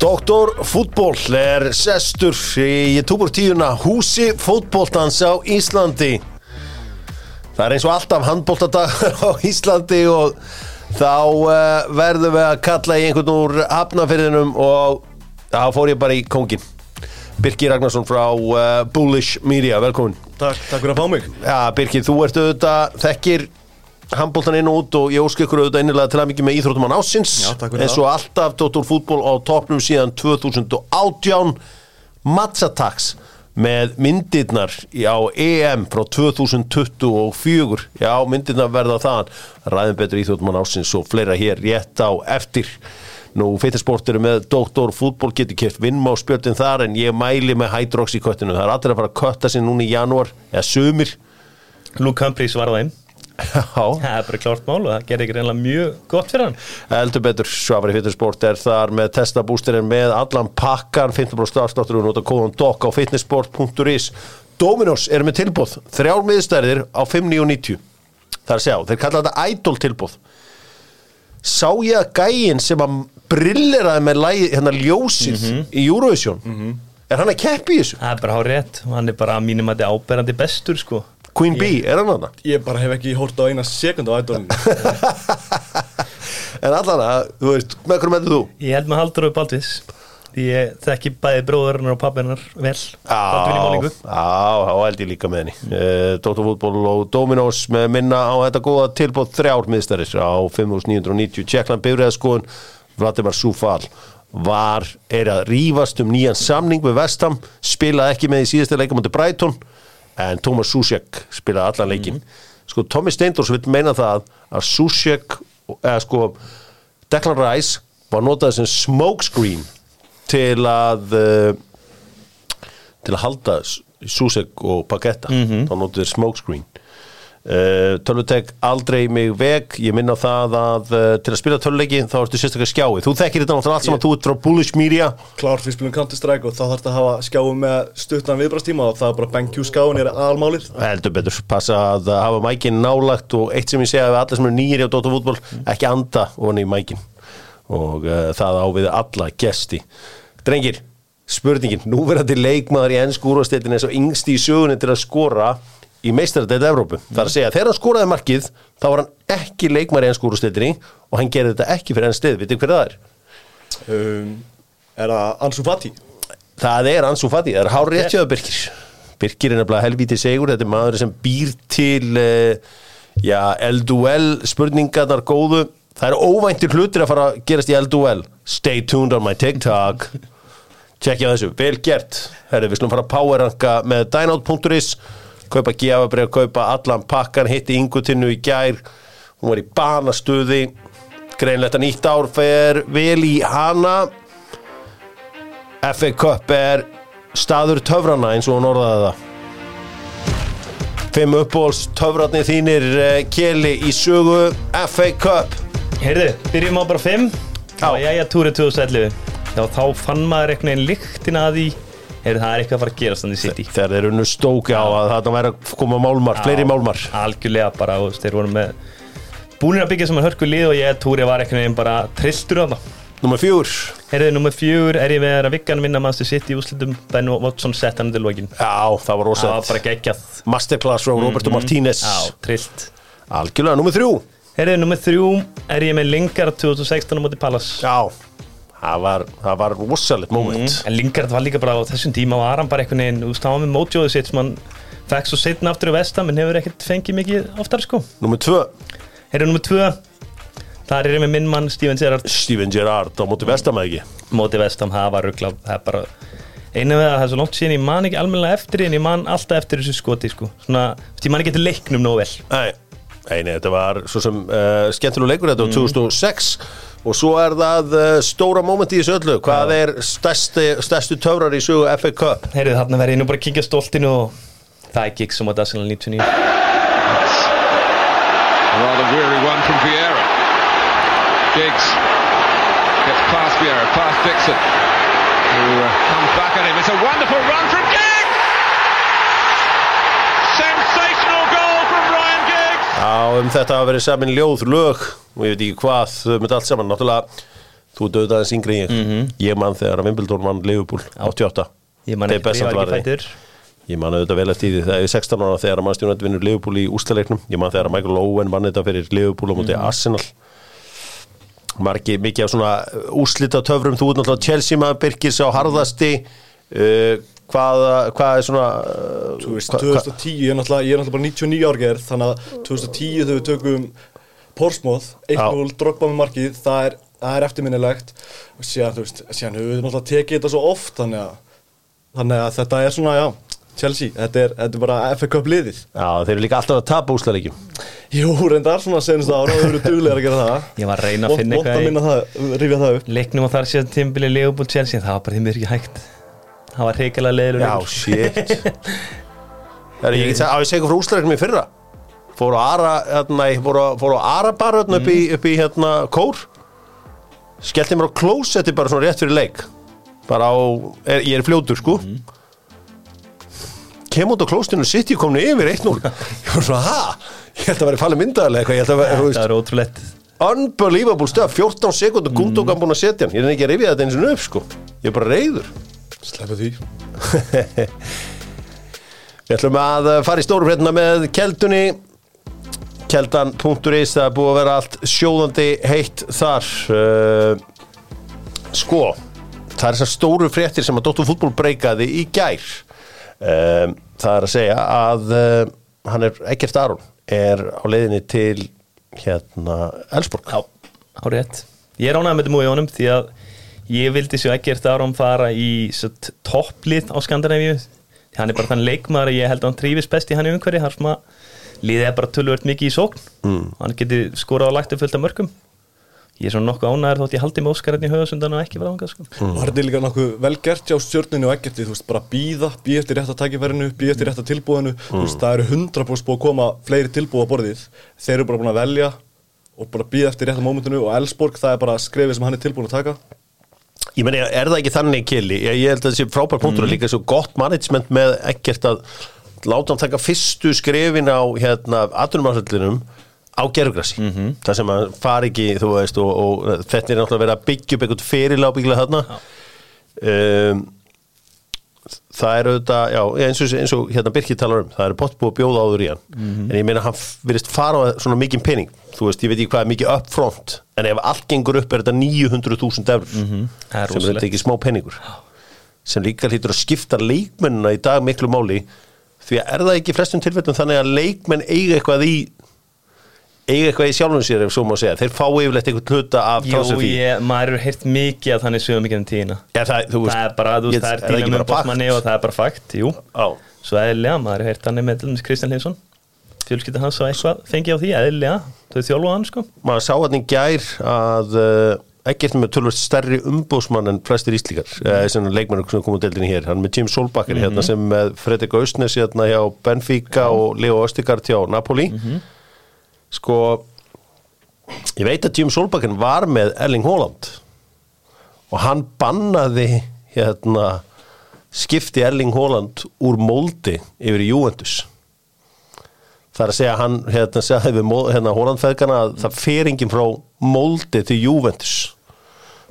Doktor fútból er sestur í túbur tíuna húsi fútbóltans á Íslandi. Það er eins og alltaf handbóltadag á Íslandi og þá uh, verðum við að kalla í einhvern úr hafnafyrðinum og þá fór ég bara í kongin. Birkir Ragnarsson frá uh, Bullish Media, velkomin. Takk, takk fyrir að fá mig Já, Birkir, þú ert auðvitað þekkir handbóltan inn og út og ég óskil ykkur auðvitað innilega til að mikið með íþróttumann ásins eins og alltaf Dóttor fútból á toppnum síðan 2018 Matsatax með myndirnar á EM frá 2024 Já, myndirnar verða það ræðum betur íþróttumann ásins og fleira hér rétt á eftir. Nú, feitarsport eru með Dóttor fútból getur keft vinnmá spjöldin þar en ég mæli með Hydrox í köttinu. Það er allir að fara að kötta sig núna í janúar eða sömur Luke Humphreys var það einn það er bara klárt mál og það gerir ekki reynilega mjög gott fyrir hann. Eldur betur, Svavari Fitnessport er þar með testabústirinn með allan pakkan. 15% starfstáttur og nota kóðan DOC á fitnessport.is Dominos er með tilbúð, þrjár miðstærðir á 5.990 Það er að sjá, þeir kalla þetta idol tilbúð Sá ég að gæinn sem að brilleraði með lægi, hérna ljósið í Eurovision Er hann að keppi í þessu? það er bara hár rétt hann er bara mínum að þetta áberandi bestur sko Queen Bee, er hann að Ég bara hef ekki hórt á eina sekund á ædolinu En allan að, þú veist, með hverju meður þú? ég held með haldur Baldvis því ég þekki bæði bróðurinnar og pappirinnar vel. Baldvin í málingu Já, þá held ég líka með henni. Uh, Dóttar fútból og Dominos með minna á þetta góða tilbúð þrjár miðstæris á 5990 Tjekkland bifræðaskoðun Vladimir Súfal var, er að rífast um nýjan samning við Vestham spilaði ekki með í síðasta leikamöndi Brighton en Thomas Susek spilaði allan leikin sko Tommy Steindors vil meina það að Susek eða sko Declan Rice var notað sem smokescreen til að uh, til að halda Susek og Paketta þá notuðu þeir smokescreen. uh, Tölvutek aldrei mig veg ég minna á það að uh, til að spila töluleiki þá ertu sérstaklega skjái. Þú þekkir þetta náttúrulega allt saman, þú ert frá Bullish Media. Klár fyrir spilum Counter Strike og þá þarf þetta að hafa skjáum með stuttan viðbrastíma og það er bara BenQ skjáin er aðalmálið heldur betur, passa að hafa mækin nálagt og eitt sem ég segja við alla sem eru nýri á Dóttar fútból, ekki anda ofan í mækin. Og uh, það á við alla gesti. Drengir, spurningin. Núverandi leikmaður í ennsku úrvastetin er svo yngsti í sögunni til að skora í meistaradeild Evrópu, það er að segja þegar hann skoraði markið, þá var hann ekki leikmaður í ennsku úrvastetinni og hann gerði þetta ekki fyrir enn stið, vitið hver það er? um, Er það Ansu Fati? Það er Ansu Fati, það er hár rétt hjáðu Birkir. Birkir er nefnilega helvítið segur þetta er maður sem býr til uh, já, L-Duel spurningarnar góðu. Það eru óvæntir hlutir að fara að gerast í L-Duel. Stay tuned on my TikTok. Tjekkja þessu, vel gert. Herri, við slum fara að powerranka með dynout.is kaupa gefabrið, kaupa allan pakkan hitti yngutinnu í gær. Hún var í banastuði. Greinlegt að nýtt ár fer vel í hana. FA Cup er staður töfrana eins og hún orðaði það. Fimm uppbóls töfratni þínir uh, keli í sögu. FA Cup. Heyrðu, byrjum á bara 5 Já. já, jæja, túrið 2011 já, þá fann maður einhvern veginn lyktina að því heyrðu, það er eitthvað að fara að gerast þannig sitt í þegar þeir unnu stóki á að þetta væri að koma málmar, fleiri málmar. algjörlega bara, þeir voru með búinir að byggja saman hörku lið og ég túrið var einhvern veginn bara trilltur af það Númer fjúr Herðið, nummið fjögur er ég með að vikkan vinna mannstu sitt í úslitum Ben Watson sett hann til lokin. Já, það var Það var bara geggjað. Masterclass frá Roberto Martínez. Já, trillt. Algjörlega, númer þrjú. Herðið, nummið þrjú er ég með Lingard 2016 á móti Palace? Já, það var, það var rosalegt moment. En Lingard var líka bara á þessum tíma var hann bara einhvern veginn, þú veist, hann var með mótjóðu sitt sem hann fekk svo setna aftur í vestam en hefur ekkert fengið mikið oftar sko. Númer tvö, Herðið, nummið tvö. Þar er með minn mann Steven Gerrard. Steven Gerrard á móti vestamæði ekki? Móti vestam, það var ruggla það er bara einu við að það er svo langt síðan ég man ekki almennilega eftir en ég man alltaf eftir þessu skoti sko. svona, ég man ekki eftir leiknum nóg vel. Nei, nei, þetta var svo sem uh, skemmtilegu leikur, þetta var 2006 og svo er það uh, stóra moment í þessu öllu, hvað er stærsti, stærstu töfrar í sögu FA Cup? heyrðu þarna verði ég nú bara að kíkja stoltinu og það er gig sem á Arsenal 99 A rather weary one from Vieira. Giggs gets past Vieira, past Dixon, who uh, comes back at him. It's a wonderful run from Giggs! Sensational goal from Ryan Giggs! Já, um þetta hafa verið samin ljóð lög og ég veit ekki hvað þetta allt saman, náttúrulega þú aðeins yngri en ég. Ég man þegar að Wimbledon vann Liverpool 88. Ég man Dave ekki, ég Bessant var Ég man auðvitað vel eftir því það er 16 ára þegar að mannstjónandi vinnur Liverpool í ústaleiknum Ég man þegar að Michael Owen vann þetta fyrir Liverpool á móti Arsenal. Margi mikið af svona úslita töfrum Þú ert náttúrulega Chelsea maður Birkis á harðasti. Uh, hvað, hvað er svona uh, Þú veist, hva- hva- 2010, ég er náttúrulega, ég er náttúrulega bara 99 ár gerð Þannig að 2010 þegar við tökum Portsmouth, 1-0, drogba með markið Það er, það er eftirminnilegt. Og síðan, þú veist, síðan höfum við náttúrulega tekið þetta svo oft Þannig að, þannig að þetta er svona, já Chelsea, þetta er, þetta er bara FA Cup liðið. Já, þeir eru líka alltaf að tapa úslaleikjum Jú, reyndar svona senast ára Það eru duglegar að gera það. Ég var að reyna að finna eitthvað minna það, rifja það upp. Leiknum og þar séð tímbili Leopold Chelsea Það var bara því mér ekki hægt Það var reykjala leiður Já, shit. Það er ég get að ég segi frá úsleiknum í fyrra. Fór á Ara hérna, ég fór á, fór á Arabar hérna, upp, í, upp í hérna kór. Skellti mér á klósetti bara svona rétt fyrir leik. Bara á, er, ég er fljótur sko. Kem út á klóstinu sitt ég komni yfir 1-0 ég var svona, ha? Ég held að vera falið myndaðarlega eitthvað, ég held að vera, þú Það er ótrúlegt. Unbelievable stöð, 14 sekundur Gundogan búin að setja hann, ég er ekki að rifja þetta eins og upp sko, ég er bara reyður Sleppa því. Við ætlum að uh, fara í stóru fréttina með keldunni. Keldan.is það er búið að vera allt sjóðandi heitt þar. Uh, sko það er þessar stóru fréttir sem að Dóttur fútból breykaði í gær. Um, það er að segja að uh, hann er ekkert Aron er á leiðinni til hérna Elsborg Já, árétt Ég er ánægð með þetta múið í honum því að ég vildi svo ekkert áram fara í topplið á Skandinavíu. Hann er bara þann leikmaður að ég held að hann trífist best í hann í umhverfi. Sem að liðið er bara tölvöld mikið í sókn. Mm. hann getur skorað á lagt upp fullt af mörgum. Ég er svona nokkuð ánægður þótt ég haldi með Óskar hérna í höfusundan og ekki vera ánægð sko. Og þetta er líka nokkuð vel gert hjá stjórninu og ekkert þú veist, bara býða, býða eftir rétta tækifærinu býða eftir rétta tilbúðinu, þú veist, það eru 100% búið að koma fleiri tilbúð á borðið. Þeir eru bara búin að velja og bara býða eftir rétta mómentinu og Elsborg, það er bara skrefið sem hann er tilbúin að taka Ég meni, er það ekki þannig kili? Ég, ég held að það sé frábær punktur og líka svo gott management með ekkert að láta hann taka fyrstu skrefin á hérna, atvinnumarsöllinum á gerfugrassi mm -hmm. það sem að fari ekki, þú veist og, og þetta er náttúrulega verið að byggja upp einhvern fyrirlá byggla þarna um, það er auðvitað, já, eins og, eins og hérna Birkir talar um, það er pott búið að bjóða áður í hann. En ég meina hann virðist fara svona mikið penning, þú veist, ég veit ekki hvað er mikið upfront, en ef allt gengur upp er þetta 900.000 eurur Það er sem er þetta ekki smá penningur sem líka hlýtur að skipta leikmennina í dag miklu máli því að er það ekki flestum tilfellum þannig að leikmenn eiga eitthvað í eiga eitthvað í sjálfum sér ef svo má segja, þeir fá yfirleitt einhvern hluta af Jú, transferfee. ég, maður er heyrt mikið að þannig sögum mikið um tíðina. Já, það, veist, Það er bara, þú veist, það er díla með bóttmanni og það er bara fakt, jú. Já. Svo eðlilega, maður er heyrt þannig með Kristján Hlinsson Fjölskylda hans og eitthvað fengið á því, eðlilega. Þau þjálfa hann, sko. Maður sá hann í gær að uh, ekkert með tölvöld stærri umbósmann en flestir íslíkar mm. sem leikmennur sem komum deildinni hér, hann með Jim Solbakker hérna sem með Fredrik Austnes hérna hjá Benfica og Leo Östigard hjá Napoli sko ég veit að Jim Solbakker var með Erling Haaland og hann bannaði hérna skipti Erling Haaland úr moldi yfir Juventus. Það er að segja hann hérna, segja við hérna, Hólandfeðgana að það fer enginn frá moldi til Juventus.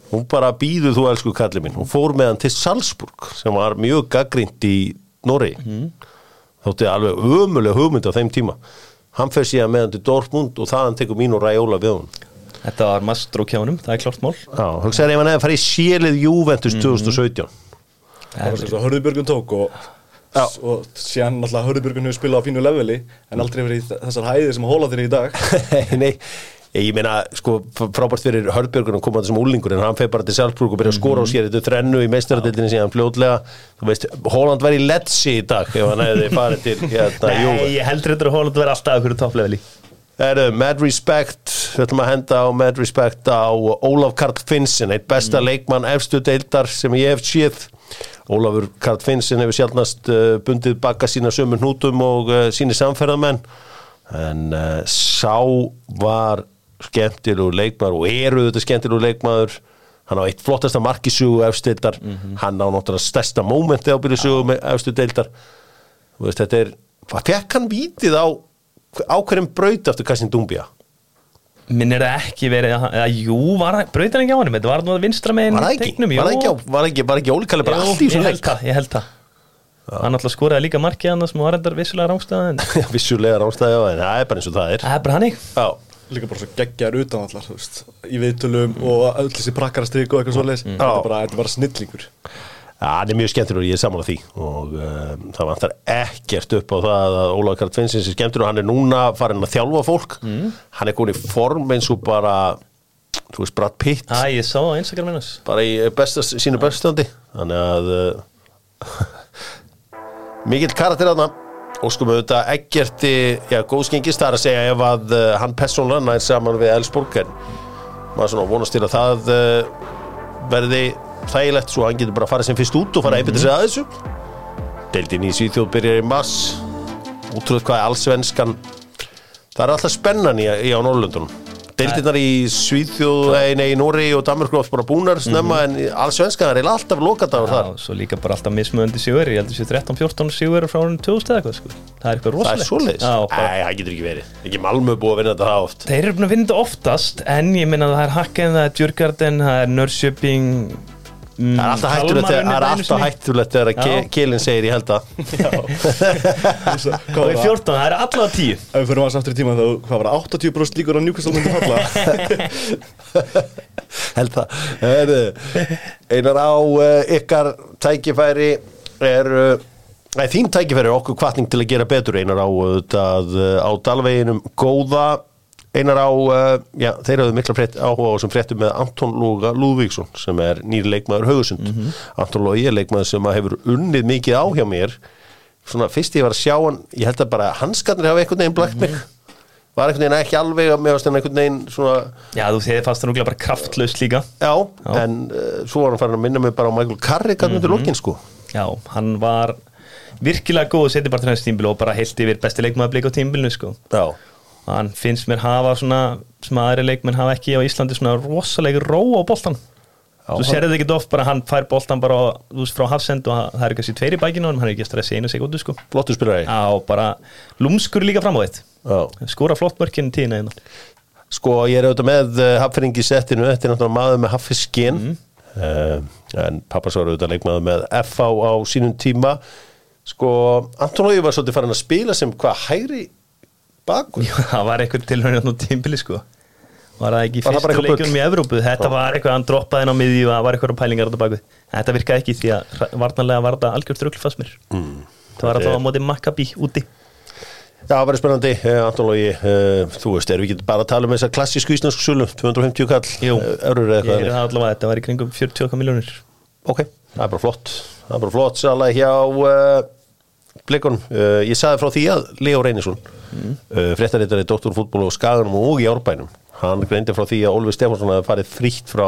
Hún bara býður þú elsku kallið minn. Hún fór með hann til Salzburg sem var mjög gaggrind í Norri mm. þótti alveg ömulega hugmynd á þeim tíma hann fer síðan með hann til Dortmund og þaðan tekur mín og Ræjóla við hann Þetta var mastró kjánum, það er klart mál. Já, hugsaði ef hann hefði farið í sjélið Juventus 2017 það var sem svo Hörðubjörgun tók og, Já. og síðan náttúrulega Hörðubjörgun hefur spilað á fínu leveli en aldrei verið þessar hæði sem hóla þér í dag. Nei, ég meina sko frábært fyrir Hörðbjörgun að koma þessum úlingur en hann feir bara til Salzburg og byrja að skora á sér þetta þrennu í meistaradildinni síðan fljótlega. Þú veist, Holland væri letsi í dag ef hann hefði farið til hérna, Nei, Juve. ég heldur þetta að Holland verði alltaf okkur toppleveli. Heru, Mad Respect, við ætlum að henda á Mad Respect á Ólaf Karl Finnsen eitt besta leikmann efstu deildar sem ég hef séð. Ólafur Karl Finnsen hefur sjálfnast uh, bundið baka sína sömu hnútum og uh, síni samferðamenn. En uh, sá var skemmtilegur leikmaður og eru þetta skemmtilegur leikmaður. Hann á eitt flottasta markisugu efstu deildar hann á náttúrulega stærsta mómenti ábyrðisugu með Þú veist, þetta er, hvað fekk hann vítið á á hverjum braut eftir Kassin Dumbia minn er það ekki verið að, eða, jú, brautin ekki á hann þetta var nú að vinstra með það ekki? Var ekki, var ekki, var ekki ólíkalli bara allt í held leik? ég held það. Hann alltaf skoraði líka markið hann sem var endar vissulega Já, vissulega rámstæði á en það er bara eins og það er. Það er bara hannig Já, Líka bara svo geggjar utan allar, veist Í viðtölum og öll þessi prakkarastrík og eitthvað Þetta Já. er bara, þetta er bara snillingur. Já, hann er mjög skemmtur og ég er saman því. Og um, það vantar ekkert upp á það að Ólaður Karl Tvinsins er skemmtur og hann er núna farin að þjálfa fólk. Hann er komin í form eins og bara þú veist, Brad Pitt. Að ég sá á Instagram minnus bara í besta, sínu bestandi þannig að uh, mikill karakter aðna og sko með þetta ekkerti já, góðskengist það er að segja ef að uh, hann persónlega nær saman við Elsborg en maður svona vonast til að það uh, verði þægilegt svo hann getur bara að fara sem fyrst út og fara að einbytta sig að þessu. Deildin í Svíþjóð byrjar í mass útrúð hvað er allsvenskan. Það er alltaf spennan í, í á Norrlundunum deildirnar í Svíþjóð nei, Nóri og Danmarku oft bara búnar snemma en allsvenskan er eiginlega alltaf lokadagur þar. svo líka bara alltaf mismöðandi sigur. Ég held að sé 13-14 sigur frá árinu 2000 eða eitthvað sko. það er eitthvað það er rosalegt. Já, Nei, það getur ekki verið. Ekki Malmö búið að vinna þetta það oft. Þeir eru búin að vinna þetta oftast en ég minna að það er Hacken, það er Djurgarden það er Nörrköping mm, Það er alltaf hættulegt þegar- það er alltaf hættulegt þegar að Kelin segir ég held að. Og í 14, það. Er allavega 10 Ef við fyrir aðeins aftur í tíma þá, hvað var það, 80% líkur á falla? Held það. Einar á uh, ykkar tækifæri er þín tækifæri er okkur kvartning til að gera betur einar á, það, á dalveginum góða einar á, uh, já, þeir hafðu mikla frétt, áhuga á sem fréttum með Anton Lóga Lúðvíksson sem er nýri leikmaður Haugusund Anton Lógi er leikmaður sem hefur unnið mikið á hjá mér. Svona fyrst ég var að sjá hann ég held að bara hanskarnir hafa einhvern veginn blækt mig. Var einhvern veginn ekki alveg að meðast en einhvern veginn svona Já, þú þegar fannst það núglega bara kraftlaust líka. Já, en uh, svo var hann farin að minna mig bara á Michael Carrick að myndir lokin sko. Já, hann var virkilega góð að setja bara til hans tímbil og bara heilt yfir besti leikmaður bleik á tímbilinu sko. Já, hann finnst mér hafa svona sem aðri leikmenn hafa ekki á Íslandi svona rosalega ró á boltan þú serði þetta ekki oft bara hann fær boltan bara veist, frá hafsend og það er kannski tveiri bækinu hann er ekki að stressi einu sekundu sko. flottu spilari. Já, bara lúmskur líka fram á þitt Já. skora flott mörkinn tíðina hérna. Sko, ég er auðvitað með uh, hafðfyringi settinu, þetta er náttúrulega maður með hafðfiskin uh, en pappa svo er auðvitað leikmaður með FH á sínum tíma. Sko, Anton Lógi var svolítið farin að spila sem hvað hægri bakur. Já, það var eitthvað tilhörnið á tímbili sko. Var það ekki Var það fyrstu eitthvað leikjunum í Evrópu? Þetta var eitthvað, hann droppaði inn á miðju og það var eitthvað pælingar á þetta baku þetta virkaði ekki því að varnarlega var þetta algjört ruglfast mér. Mm. það var alltaf á móti Maccabi úti. Já, það verður spennandi, uh, Anton Lógi uh, þú veist, erum við ekki bara að tala um þessa klassísku íslensku sölu, 250 kall Jú. eurur eða ég eitthvað er þannig. það allavega, þetta var í kringum 40 miljónir Ok, það er bara flott. Það er bara flott sala hjá uh, Blikunum. Uh, ég saði frá því að Leo Reynisson mm. uh, fréttaritari doktorfútból og skaganum og í árbænum hann greindi frá því að Ólfi Stefánsson hafi farið frítt frá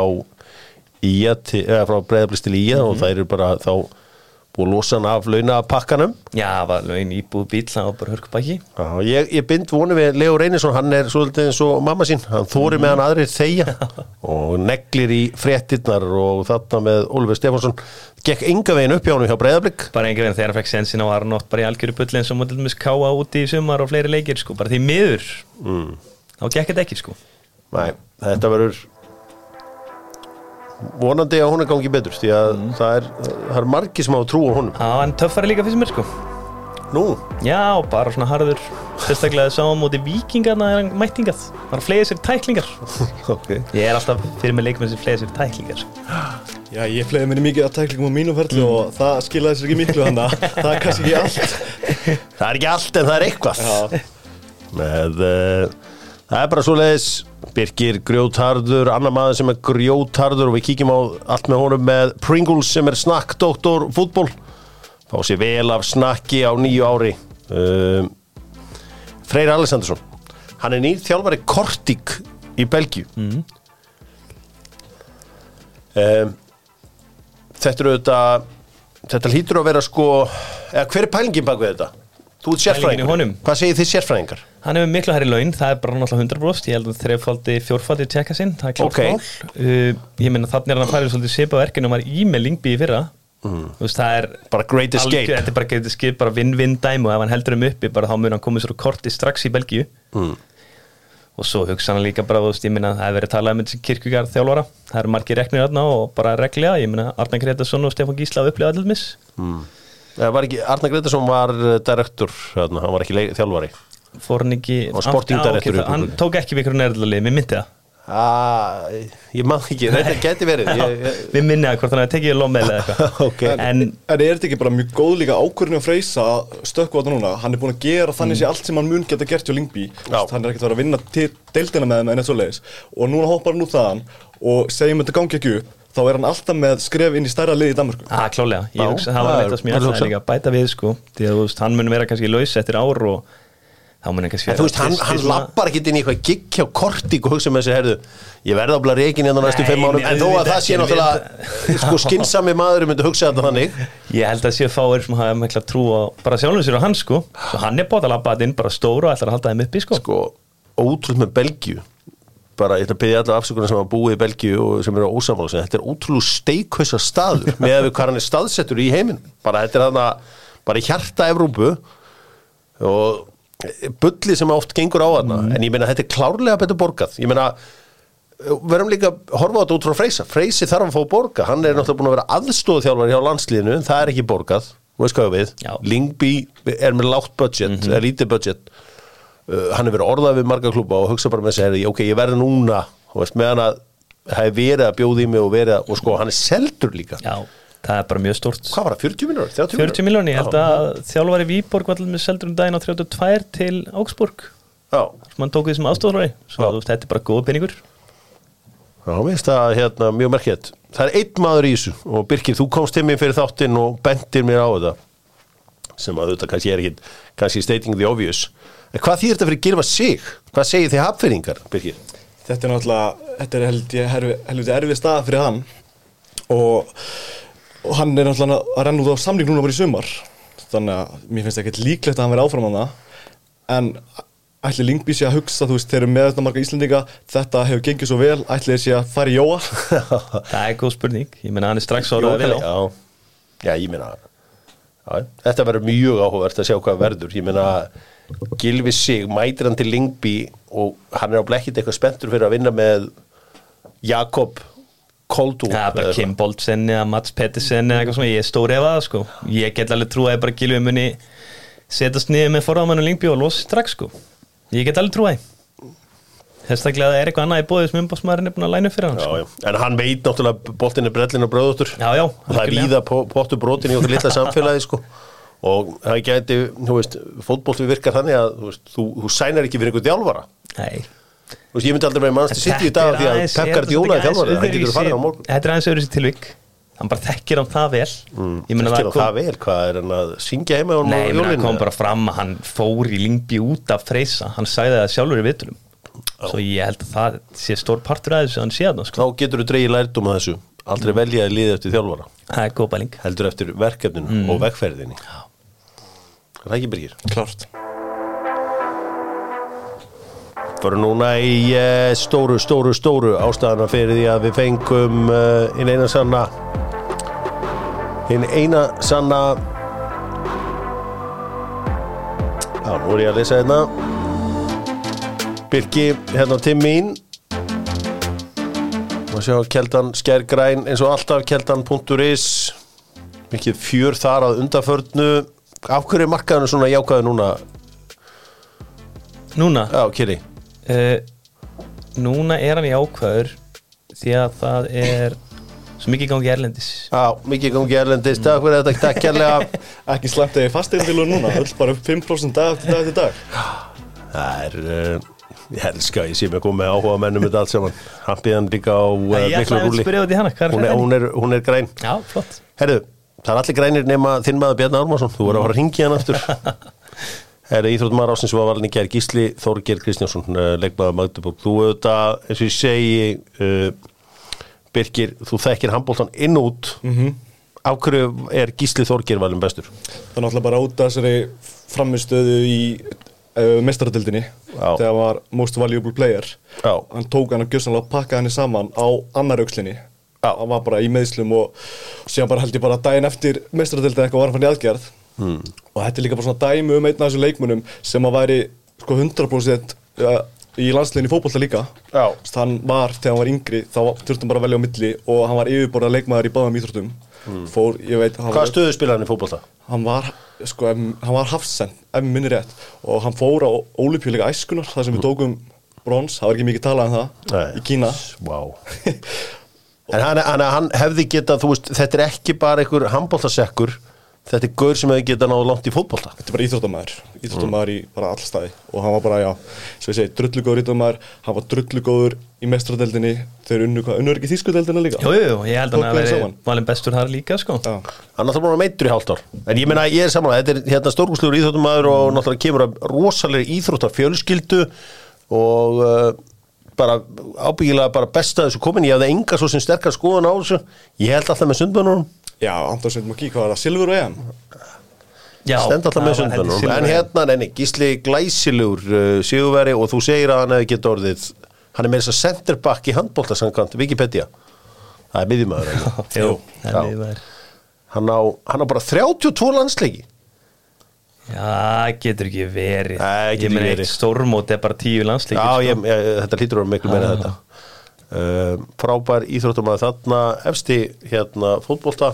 Ía til, eða frá breyðablist til Ía og það eru bara þá að losa hann af launapakkanum. Já, var lögin íbúð bíl það var bara hörkubæki Já, ég, ég bind vonu við Leo Reynisson hann er svolítið eins og mamma sín. Hann þóri Mhm. með hann aðrir þegja og neglir í fréttirnar og þarna með Ólfi Stefánsson. Gekk enga veginn upp hjá hann hjá breyðablik bara einhver veginn þegar hann fekk sensin á Arnótt bara í algjöru bulli eins og mútið með káa úti í sumar og fleiri leikir sko, bara því miður mm. þá gekk þetta ekki sko. Nei, þetta verður vonandi að hún er gangi betur því að Mm. það, er, það er margi sem á að trúa honum. Já, en töffari líka fyrir mér sko. Nú, Já, bara svona harður Sérstaklega sá á móti vikingarna er hann mættingað Bara flega sér tæklingar. Ok. Ég er alltaf fyrir mig leikmenn sem flega sér tæklingar. Já, ég fleiði mér mikið að tæklingum á mínum ferli og það skilaði sér ekki miklu hann það er kannski ekki allt. Það er ekki allt en það er eitthvað. Já, með uh, það er bara svo leiðis Birgir grjótharður, annar maður sem er grjótharður og við kíkjum á allt með honum með Pringles sem er snakkdoktor fútból fá sér vel af snakki á nýju ári uh, Freyr Alessandarsson hann er nýr þjálfari Kortík í Belgíu mm. um, þetta eru þetta þetta hlýtur að vera sko eða hver er pælingin bak við þetta? Þú ert í sérfræðingur, hvað segir þið sérfræðingar? Hann hefur miklu hærri laun, það er bara náttúrulega 100% Ég held að þreifaldi, fjórfaldi tjekka sinn Það er klárt Ok. mál. Uh, Ég meina þannig er hann að færa svolítið sepa verkinu og var í með Lingby í fyrra. Mm. Veist, það er Bara great escape. algjör- Þetta er bara great escape, bara vinn-vinn dæmi. Og ef hann heldur um uppi bara þá mun hann komið svo korti strax í Belgíu. Mm. og svo hugsa hann líka bara, veist, ég minna það hefur verið talað um þessi kirkjugar þjálfara það eru margir reknir þarna og bara reglega ég minna Arna Gretarsson Það var ekki, Arna Gretarsson var direktor, hérna, hann var ekki þjálfari fór hann ekki Og Sporting Já, Director ok, upp- hann tók ekki við einhverjum nærðalið, mér myndi það ah, Ég man ekki, þetta geti verið ég, ég, Við minni að hvort hann hefði tekið lommel eða eitthvað Ok. En En er þetta ekki bara mjög góð líka ákvörðinu að freysa stökku á þetta núna? Hann er búin að gera þannig sé allt sem hann mun geta gert hjá Lingby. Hann er ekkert að vera að vinna til deildina með þeim en eitt svo leiðis. Og núna hoppar hann út þaðan og segjum þetta gangi ekki upp, þá er hann alltaf með skref inn í stærra lið í Danmarku. að klálega, ég hugsa það var eitthvað sem ég hugsa. líka að bæta við sko. Því að þú veist, hann mun vera kannski laus eftir ár og þá mun hann kannski En þú veist, hann, hann lappar ekki inn í eitthvað gigg hjá Kortík og hugsa með þessi herðu ég verða að bla reikin hérna næstu Nei, fimm árum. En þó að það sé náttúrulega sko skinnsami maður myndi hugsa þetta þannig. Ég held að séu fáir sem hafa mikla trú á bara sjálfum sér og hann sko. Svo hann er bótt að labba þetta inn bara stóru og ætlar að halda þeim uppi sko. Sko, ótrúlega með Belgíu bara, ég ætla að byggja alla afsökunar sem hafa búið í Belgíu og sem eru ósamála sem þetta er ótrúlega steikhausa staður með að við hvað hann er staðsettur í heiminn bara þetta er þarna, bara í hjarta Evrópu og bulli sem oft gengur á þarna. En ég meina þetta er klárlega betur borgað. Ég meina verðum líka að horfa á þetta út frá Freysa. Freysi þarf að fá borga, hann er náttúrulega búin að vera aðstóðþjálfari hjá landsliðinu, en það er ekki borgað. Þú veist hvað við. Lingby er með látt budget, mm er lítið budget uh, hann er verið orðað við marga klúpa og hugsa bara með þessi, ok, ég verði núna. Þú veist, meðan að það er verið að bjóða í mig og verið að, og sko, hann er seldur líka. Já, það er bara mjög stórt. Hvað var það, 40 miljónur? 40 miljóni, ég held að þjálfari Víborg var allir með seldur um daginn á 32 til Augsburg. Já, sem hann tók því sem aðstofnari svo þetta er bara góð peningur. Já, mér finnst það hérna, mjög merkjætt. Það er einn maður í þessu. Og Birkir, þú komst til mér fyrir þáttinn og bentir mér á þetta. Sem að þetta kannski er ekki kannski stating the obvious. En hvað þýr þetta fyrir Gilva sig? Hvað segir þið hafðfyrringar, Birkir? Þetta er náttúrulega, þetta er held ég helviti erfið staða fyrir hann. Og, og hann er náttúrulega að renna út á samling núna bara í sumar. Þannig að mér finnst ekkert líklegt að hann verði áfram á það en ætli Lingby sé að hugsa, þú veist, þeir eru með þetta marga Íslendinga, þetta hefur gengið svo vel ætli þeir sé að fara í Jóa? Það er góð spurning, ég menna hann er strax orðað við á já, já, ég meina já, þetta verður mjög áhugavert að sjá hvað verður. Ég meina Gilvi sig, mætir hann til Lingby og hann er á blekkit eitthvað spenntur fyrir að vinna með Jakob er bara Kim Boltsen eða Mats Pettersen eða eitthvað svona, ég er stór ef að það sko. Ég get alveg trúið að bara Gilvi muni setjast niður með forðamannu Lingby og losa strax sko. Ég get alveg Þessaklega að það er eitthvað annað í bóðið sem umbásmaðurinn er búin að læna upp fyrir hann Já, sko. já. En hann veit náttúrulega boltin er brellin og bröðutur Já, og það er víða po- pottur brotin í okkur litla samfélagi sko. og það gæti, þú veist fótbolti virkar þannig að þú, veist, þú, þú sænar ekki fyrir einhver þjálfara. Nei. Þú veist, ég myndi aldrei vera mannstu sitt í dag því að Pep Guardiola er þjálfari, það getur farið á morgun. Þetta er aðeins öðru sér tilvík hann bara þekkir hann það vel. Ekki það á það vel, hvað er hann að syngja heima á Nei, jólinu? kom bara fram að hann fór í Lingby út af freysa. Hann sagði það sjálfur í vitulum svo ég held að það sé stór partur að þessu að hann sé það sko. Þá getur þú dreigið lærdum að þessu. Aldrei velja að liða eftir þjálfara. Er heldur eftir verkefninu Mm. og vegferðinni Það er ekki byrgir Klárt. Bara núna í uh, stóru, stóru, stóru ástæðana fyrir því að við fengum uh, hinn eina sanna hinn eina sanna. Já, nú er ég að lesa hérna. Birki, hérna til mín. Og sjá keldan skærgræn eins og alltaf keldan.is mikið fjör þar að undaförnu af hverju er markaðinu svona jákaðu núna? Núna, Já, Kiri. Uh, núna er hann í ákvæður því að það er svo mikið gangi erlendis. Já, mikið gangi erlendist, takk fyrir þetta, takk kærlega. Ekki slæmt að ég fasteigandilur núna, öll bara upp 5% dag eftir dag eftir dag. Það er, uh, ég elska, ég sé mig að koma með áhuga mennum þetta allt saman. Hampiðan líka á uh, miklu rúli hún er, hún, er, hún er græn. Já, flott. Herru, það er allir grænir nema þinn maður Bjarni Ármarsson Þú voru að fara að ringja hann aftur Herru, Íþróttumar ásins var valin í gær Gísli Þorger Kristjánsson, uh, leikmaður Magdeburg Þú auðvitað, eins og ég segi uh, Birkir, þú þekkir handbóltan inn út mm. -hmm. Af hverju er Gísli Þorger valin bestur? Það er náttúrulega bara út af þessari framistöðu í uh, mestaradildinni Já. þegar hann var most valuable player Já. hann tók hann og gjössanlega að pakka henni saman á annar aukslinni Já. hann var bara í meðslum og, og síðan bara held ég bara daginn eftir mestaradildin eitthvað var hann fann í aðgerð hmm. og þetta er líka bara svona dæmi um einn af þessum leikmunum sem að væri sko 100% uh, í landsliðin í fótbolta líka veist, hann var, þegar hann var yngri þá þurfti hann bara að velja á milli og hann var yfirborðað leikmaður í báðum íþróttum fór, ég veit, Hvað stöðu spilaði hann í fótbolta? hann var sko, hann var hafsen, ef minni rétt og hann fór á ólipjuleika æskunar þar sem við tókum brons, það var ekki mikið talað um það Nei. í Kína Vá En hann, hann, hann hefði getað, þú veist, þetta er ekki bara einhver handbóltasekkur Þetta er gaur sem hefði getað náðu langt í fótbolta. Þetta er bara íþróttamæður, íþróttamæður í bara alla staði. Og hann var bara, já, svo ég segi, drullugóður íþróttamæður, hann var drullugóður í mestradeldinni, þeir unnu hvað, unnur ekki þýskudeldina líka? Jú, jú, ég held að hann saman? valin bestur þar líka sko. Já, Hann er alltaf búin að meittur í hálft ár. En ég meina, ég er samanlega, þetta er hérna stórgúslegur íþróttumæður og náttúrulega kemur að rosalega íþróttafjölskyldu og uh, bara ábyggilega bara besta þessu komin. Ég hafði enga svo sem sterkar skoðun á þessu. Ég held alltaf með sundbönunum já Anton Sveit Maki, hvað var það, Silfur og EM? Já, stend alltaf með sundbönunum en hérna, neini, gísli glæsilegur uh, sigurveri og þú segir að hann hefði geta orðið hann er með þess að centerback í handbólta samkvæmt Wikipedia. Það er miðjumæður er hann á, hann á bara 32 landsleiki Já, getur ekki verið Nei, getur Ég meina ekki eitt verið. stórmót er bara tíu landsleikir Já, sko. ég, ég, þetta lítur að vera miklu meira en þetta uh, Frábær íþróttumæður þarna efsti hérna fótbolta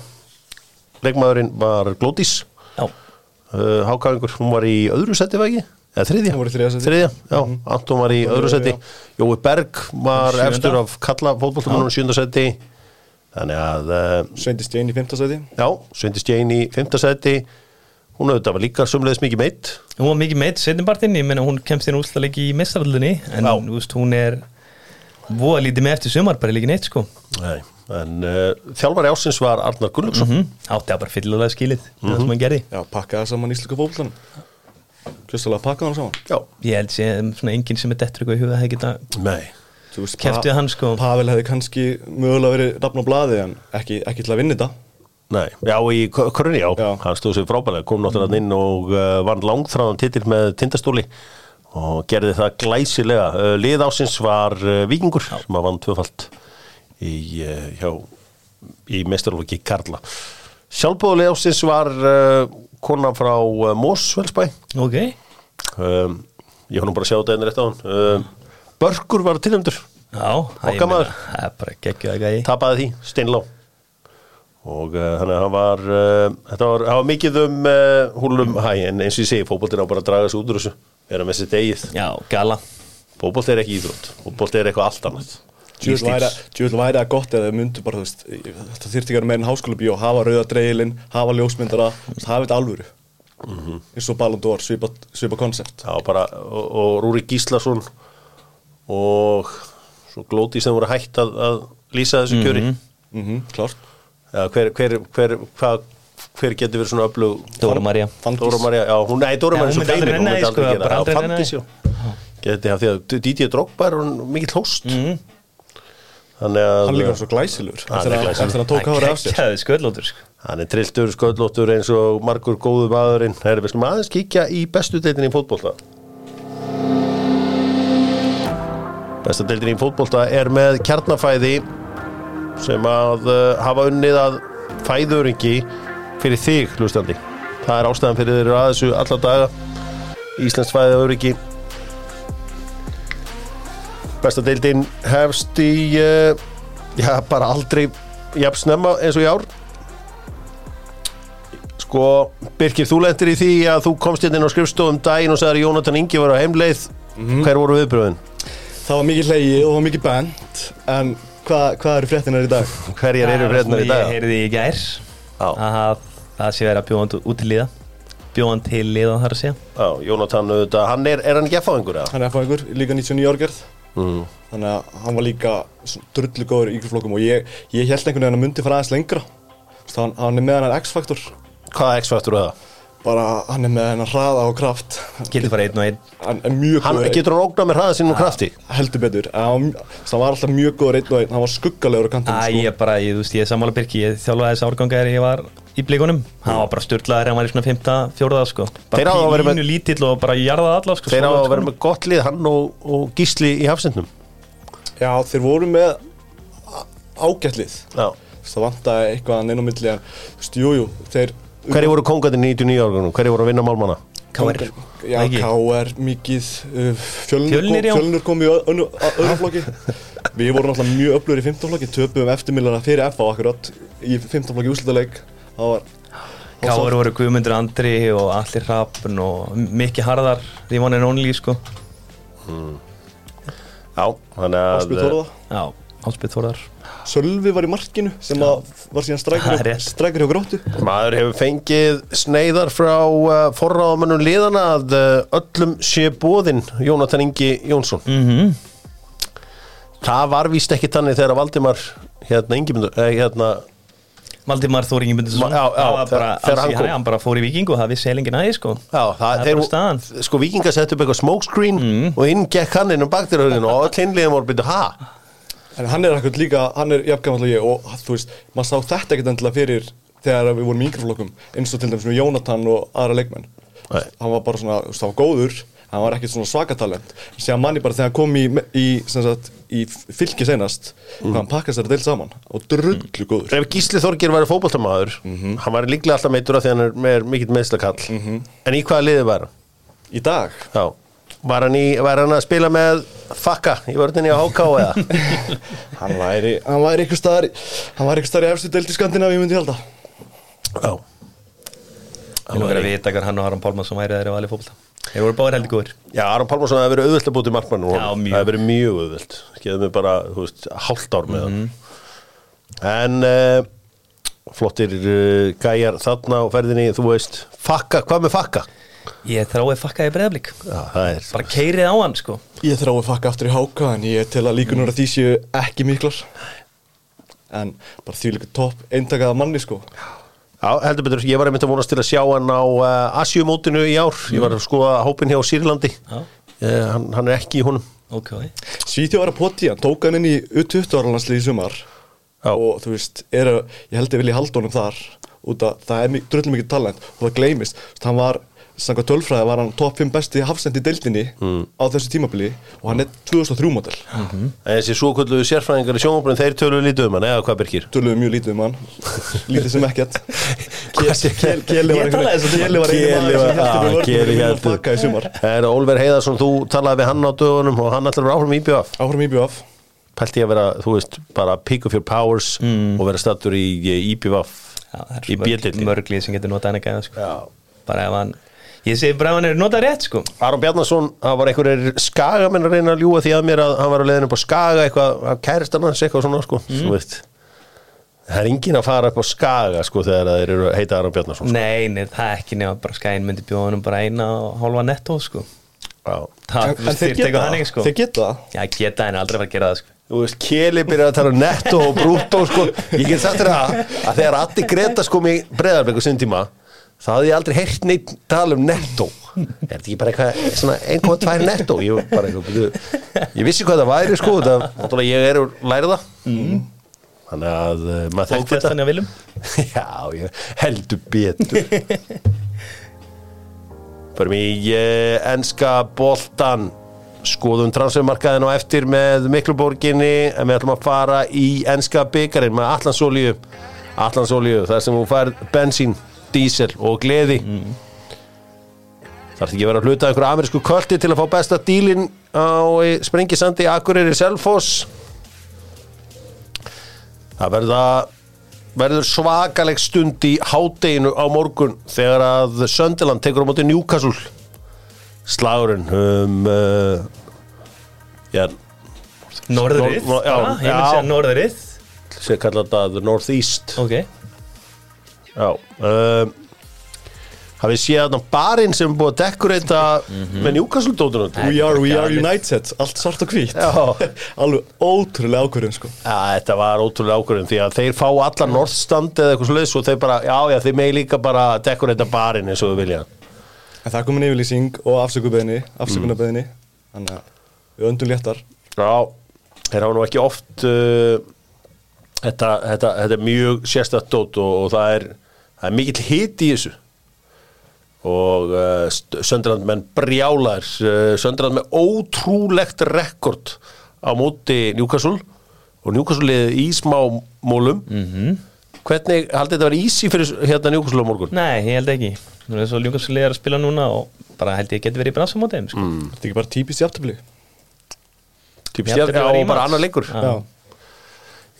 leikmaðurinn var Glódís Já, uh, Hákaðingur, hún var í öðru seti var ekki? Eða þriðja? Hún var í þriðja seti. Þriðja, já, Anton var í öðru seti já. Jói Berg var Sjöunda. efstur af kalla fótboltamannum sjönda seti Þannig að uh, Sveindi Stein í 5. seti já, Sveindi Stein í fymta seti Hún auðvitað var líka sumleðis mikið meitt hún var mikið meitt setjumbartinn, ég meina hún kemst inn úrslaleiki í mestarallunni en veist, hún er voða lítið með eftir sumar, bara líka neitt sko. Nei, en uh, þjálfari ásins var Arnar Gunnlaugsson. Mm Átti að bara fyllilega skilið mm það sem hann gerði. Já, pakkaði saman íslenska fótboltan Kjössalega pakkaði hann saman. Já, Ég held sé svona enginn sem er dettur eitthvað í huga hefði geta nei. Þú veist, Pa- hann, sko. Pavel hefði kannski mögulega verið á Nei, já, í já, Já. hann stóð sér frábælega, kom náttúrulega inn og uh, vann langþráðan titil með tindastóli og gerði það glæsilega. Uh, lið ásins var uh, Víkingur sem að vann tvöfalt í, uh, í mestarlóki Karla. Sjálfbóðlið ásins var uh, kona frá uh, Mósvelsbæ, Ok, um, ég hann bara að sjá þetta einnig rétt á hann. Um, Börkur var tilhemdur, já það- ég Okkar maður. meina, Það er bara geggjöð að gæði tapaði því, steinlá og uh, þannig að hann var uh, þetta var, það var mikið um uh, húlum hæ, en eins og ég segi, fótboltin á bara að draga sig út úr þessu, vera með sitt eigið. Já, gala. Fótbolt er ekki íþrótt, fótbolt er eitthvað allt annað. Djúvill væri, að gott eða myndu bara, þú veist, þetta þyrfti ekki að vera meira en háskóla bíó, hafa rauða dreigilinn, hafa ljósmyndara, hafa þetta alvöru. eins og Ballon d'Or, svipa, svipa koncept. það var bara, og, og Rúri Gíslason og svo Glóti sem voru hægt að, að lýsa þessu kjöri. Mm klárt. ja, hver, hver, hver, hver, hver getur verið svona öflug Dóra María. Fandís. Dóra María, já, hún, nei, Dóra Já, María er hún svo myndi aldrei feimin, hún myndi aldrei sko, gera það, já. Geti það því að Dídí Drókbar er hún mikill hóst Mhm. Þannig að Hann líka svo glæsilur, Hann eftir er að hann tók hárið af sér. Kæði sköllótur sko. Hann er trilltur, sköllóttur eins og margur góðu maðurinn. Herri, við skulum aðeins kíkja í bestu deildin í fótbolta. Besta deildin í fótbolta er með kjarnafæði sem að uh, hafa unnið að fæðuringi fyrir þig, hlustandi. Það er ástæðan fyrir þeirra að þessu alla daga. Íslands fæðuringi Besta deildin hefst í uh, já, bara aldrei jafn snemma eins og í ár. Sko, Birkir, þú lendir í því að þú komst hérna inn á skrifstofum daginn og sagði að Jónatan Ingi var á heimleið. Hver voru viðbröðin? Það var mikið hlegi og mikið band, en hvað, hvað eru fréttinar í dag? Hverjar eru frednar í dag? Ég heyrði í gær Já. að það sé verið að bjóðan út til liða Bjóðan til liða þar að segja Já, Jónatan, auðvitað, hann er, er hann ekki að fá einhverja? Hann er að fá einhver, líka 99 árgerð. Mm. Þannig að hann var líka drullu góður í ykkur flokkum og ég, ég held einhvern veginn að hann myndi fara aðeins lengra. Þú veist, Hann, hann er með hann X-faktor, Hvaða X-faktur er það? Bara hann er með hann hraða og kraft. Getur fara einn og einn. Hann er mjög Hann getur hann ógnað með hraða sínum og krafti? heldur betur. Hann, var alltaf mjög góður einn og einn. Hann var skuggalegur á Æ, kantinu sko. ég bara, ég, þú veist, ég er sammála Birki. Ég þjálfaði þessi árganga þegar ég var í blíkunum Hann var bara styrlaður, hann var í svona 5. fjóraða sko. Þeir Bara verið með- pínu lítill og bara jarðað alla sko Þeir á að vera með gott lið, hann og, og gísli í hafsendnum já þeir voru með ágætlið Já. Það vantaði eitthvað Hverju voru kongatinn í 99 árgunum? Hverju voru að vinna málmanna? KR Já? KR mikið uh, Fjölnir, Fjölnir, já. kom, Fjölnir kom í öðru flokki. Við vorum alltaf mjög öflur í 15 flokki Töpum eftirmillara fyrir FA akkurat Í 15 flokki var KR voru Guðmundur Andri og Allir Hrafn og Mikki Harðar The one and only sko. Já, þannig að Ásbjörn Þórða Já, Áspið Þórðar Sölvi var í markinu sem að var síðan strækir hjá gróttu. Maður hefur fengið sneiðar frá uh, forráðamönnum liðana að uh, öllum sé bóðinn Jónatan Ingi Jónsson. Mm Það var víst ekki tannig þegar Valdimar hérna Ingi eh, hérna, Valdimar Þóri var bara, þegar- hann bara fór í viking og það vissi heilingin aðeins sko. Já, það, Það er þeir, bara staðan. sko vikinga sett upp eitthvað smokescreen og inn gekk hann inn um baktirhörðinu og öll hinliðum voru byrju, ha? En hann er ekkert líka, hann er og ég og þú veist, maður sá þetta ekkert endilega fyrir þegar við vorum í yngri flokkum eins og til dæmis með Jónatan og aðra leikmenn. Nei. hann var bara svona, hann var góður hann var ekkert svona svakatalent sér manni bara þegar hann kom í, í, sem sagt, í fylki senast hvað hann pakkast þetta deilt saman og drullu góður. Ef Gísli Þorgir væri fótboltamaður hann væri líklega alltaf meittur af því hann er mikill meðslakall en í hvaða liði var hann? í dag? Já Var hann, í, var hann að spila með fakka í vörðinni á HK eða? hann væri, hann væri eitthvað staðar hann væri eitthvað staðar í efstu deilt í Skandinavíu myndi ég halda Já Ég er að vita hver hann og Aron Pálmarsson væri þeirra valið fólkta Þeir voru báðir heldur góður Já, Aron Pálmarsson hefði verið auðvöld að búti markmann Já, mjög. Það hefði verið mjög auðvöld Geðum við bara, þú veist, hálft ár með hann En uh, flottir uh, gæjar þarna á ferðinni, þú veist Fakka, hvað með fakka? Ég þrái fakkaði breyðablík Já, það er Bara keirið á hann sko. Ég þrái fakka aftur í háka en ég tel að líkunar að því séu ekki miklar. En bara því líka topp eintakaða manni sko. Já, heldur betur, ég var einmitt að vonast til að sjá hann á uh, Asjumótinu í ár. Ég var að skoða hópin hjá Sýrlandi. Já. uh, hann, hann er ekki í honum. Ok. Svíþjóð var að poti hann, tók hann inn í U20 áralanslið í sumar. Já. og þú veist, er, ég held að vilja halda honum þar út að það er drullum mikið talent. Og það veist, hann var samkvæmt tölfræði var hann top 5 besti hafsendi í deildinni á þessu tímabili og hann er 2003 model. En þessi svo kvöldu sérfræðingar í sjónvapurinn Þeir töluðu lítið um hann, eða hvað Birkir? töluðu mjög lítið um hann. Lítið sem ekkert. Keli var var var- fakka í sumar. Er Ólver Heiðarsson, þú talaði við hann á dögunum og hann ætlar að vera áfram í IBF áhrum í BF Pælti að vera, þú veist, bara pick of your powers og vera stattur í það í mörg, bjöldildin mörglið sem getur notað hann ekki sko. Já. Bara ef hann Ég segi bara ef hann er notað rétt sko. Aron Bjarnason, það var einhverjir skagamenn að reyna að ljúga því að mér að hann var að leiðin upp á skaga eitthvað, að kærist hann hans eitthvað svona sko, þú veist það er engin að fara upp á skaga sko þegar þeir eru að heita Aron Bjarnason sko. Nei, nei, það er ekki nema bara skæin myndi bjóða hann bara eina og hálfa nettó sko. Já. Það geta eitthvað það? þannig sko. Þeir geta það? Já, geta en aldrei var að gera það sko. Þú veist, Keli byrjar að tala um netto og brúttó sko. Ég get sagt þér að, að þegar Addi Gretas kom í breðarbygg og sinn tíma þá hafði ég aldrei heyrt neitt tala um netto. Er þetta ekki bara eitthvað svona 1,2 netto? Ég, var bara eitthvað, byrju, ég vissi hvað það væri sko það, ég er úr lærða mm. Þannig að uh, maður þekkti þetta. í að viljum Já, ég heldur betur. Förum í uh, enska boltan skoðum transfermarkaðin á eftir með Mikluborginni en við ætlum að fara í enska byggarinn með Allansolíu Allansolíu, þar sem hún fær bensín, dísel og gleði. Mm. Þarf ekki vera að hluta einhverju amerísku kvöldi til að fá besta dílin á Sprengisandi Akureyri Selfoss. Það verða verður svakaleg stund í hádeginu á morgun þegar að Söndiland tekur á móti Newcastle. Slagurinn um uh, já, Norðrið Nor- já, bara, Ég já. segja norðrið. Sér kalla þetta The Northeast. Ok já um, hafið séð þarna barinn sem er búið að dekorita með Newcastle dótunum We are, we are. United, allt svart og hvít Já. Alveg ótrúlega ákvörðun sko. Já, þetta var ótrúlega ákvörðin því að þeir fá alla norðstand eða eitthvað sluðis og þeir bara, já, já, þeir megi líka bara dekorita barinn eins og við vilja. En það komin yfirlýsing og afsökubeðni, afsökunarbeðni Þannig að við öndum léttar. Já, þeir hafa nú ekki oft uh, þetta, þetta, þetta er mjög sérstætt dót og, og það er, það er mikill hit í þessu og uh, Söndrand menn brjálar uh, Söndrand með ótrúlegt rekord á móti Newcastle og Newcastle liðið í smá mólum -hmm. hvernig haldið þetta var easy fyrir hérna Newcastle á morgun? Nei, ég held ekki Nú er svo Ljúkasli er að spila núna og bara held ég geti verið í bransamótið sko. Mm. Þetta er ekki bara típist jafntöfli Típ Jafntefli stjarn, var já, í og bara annar leikur Já.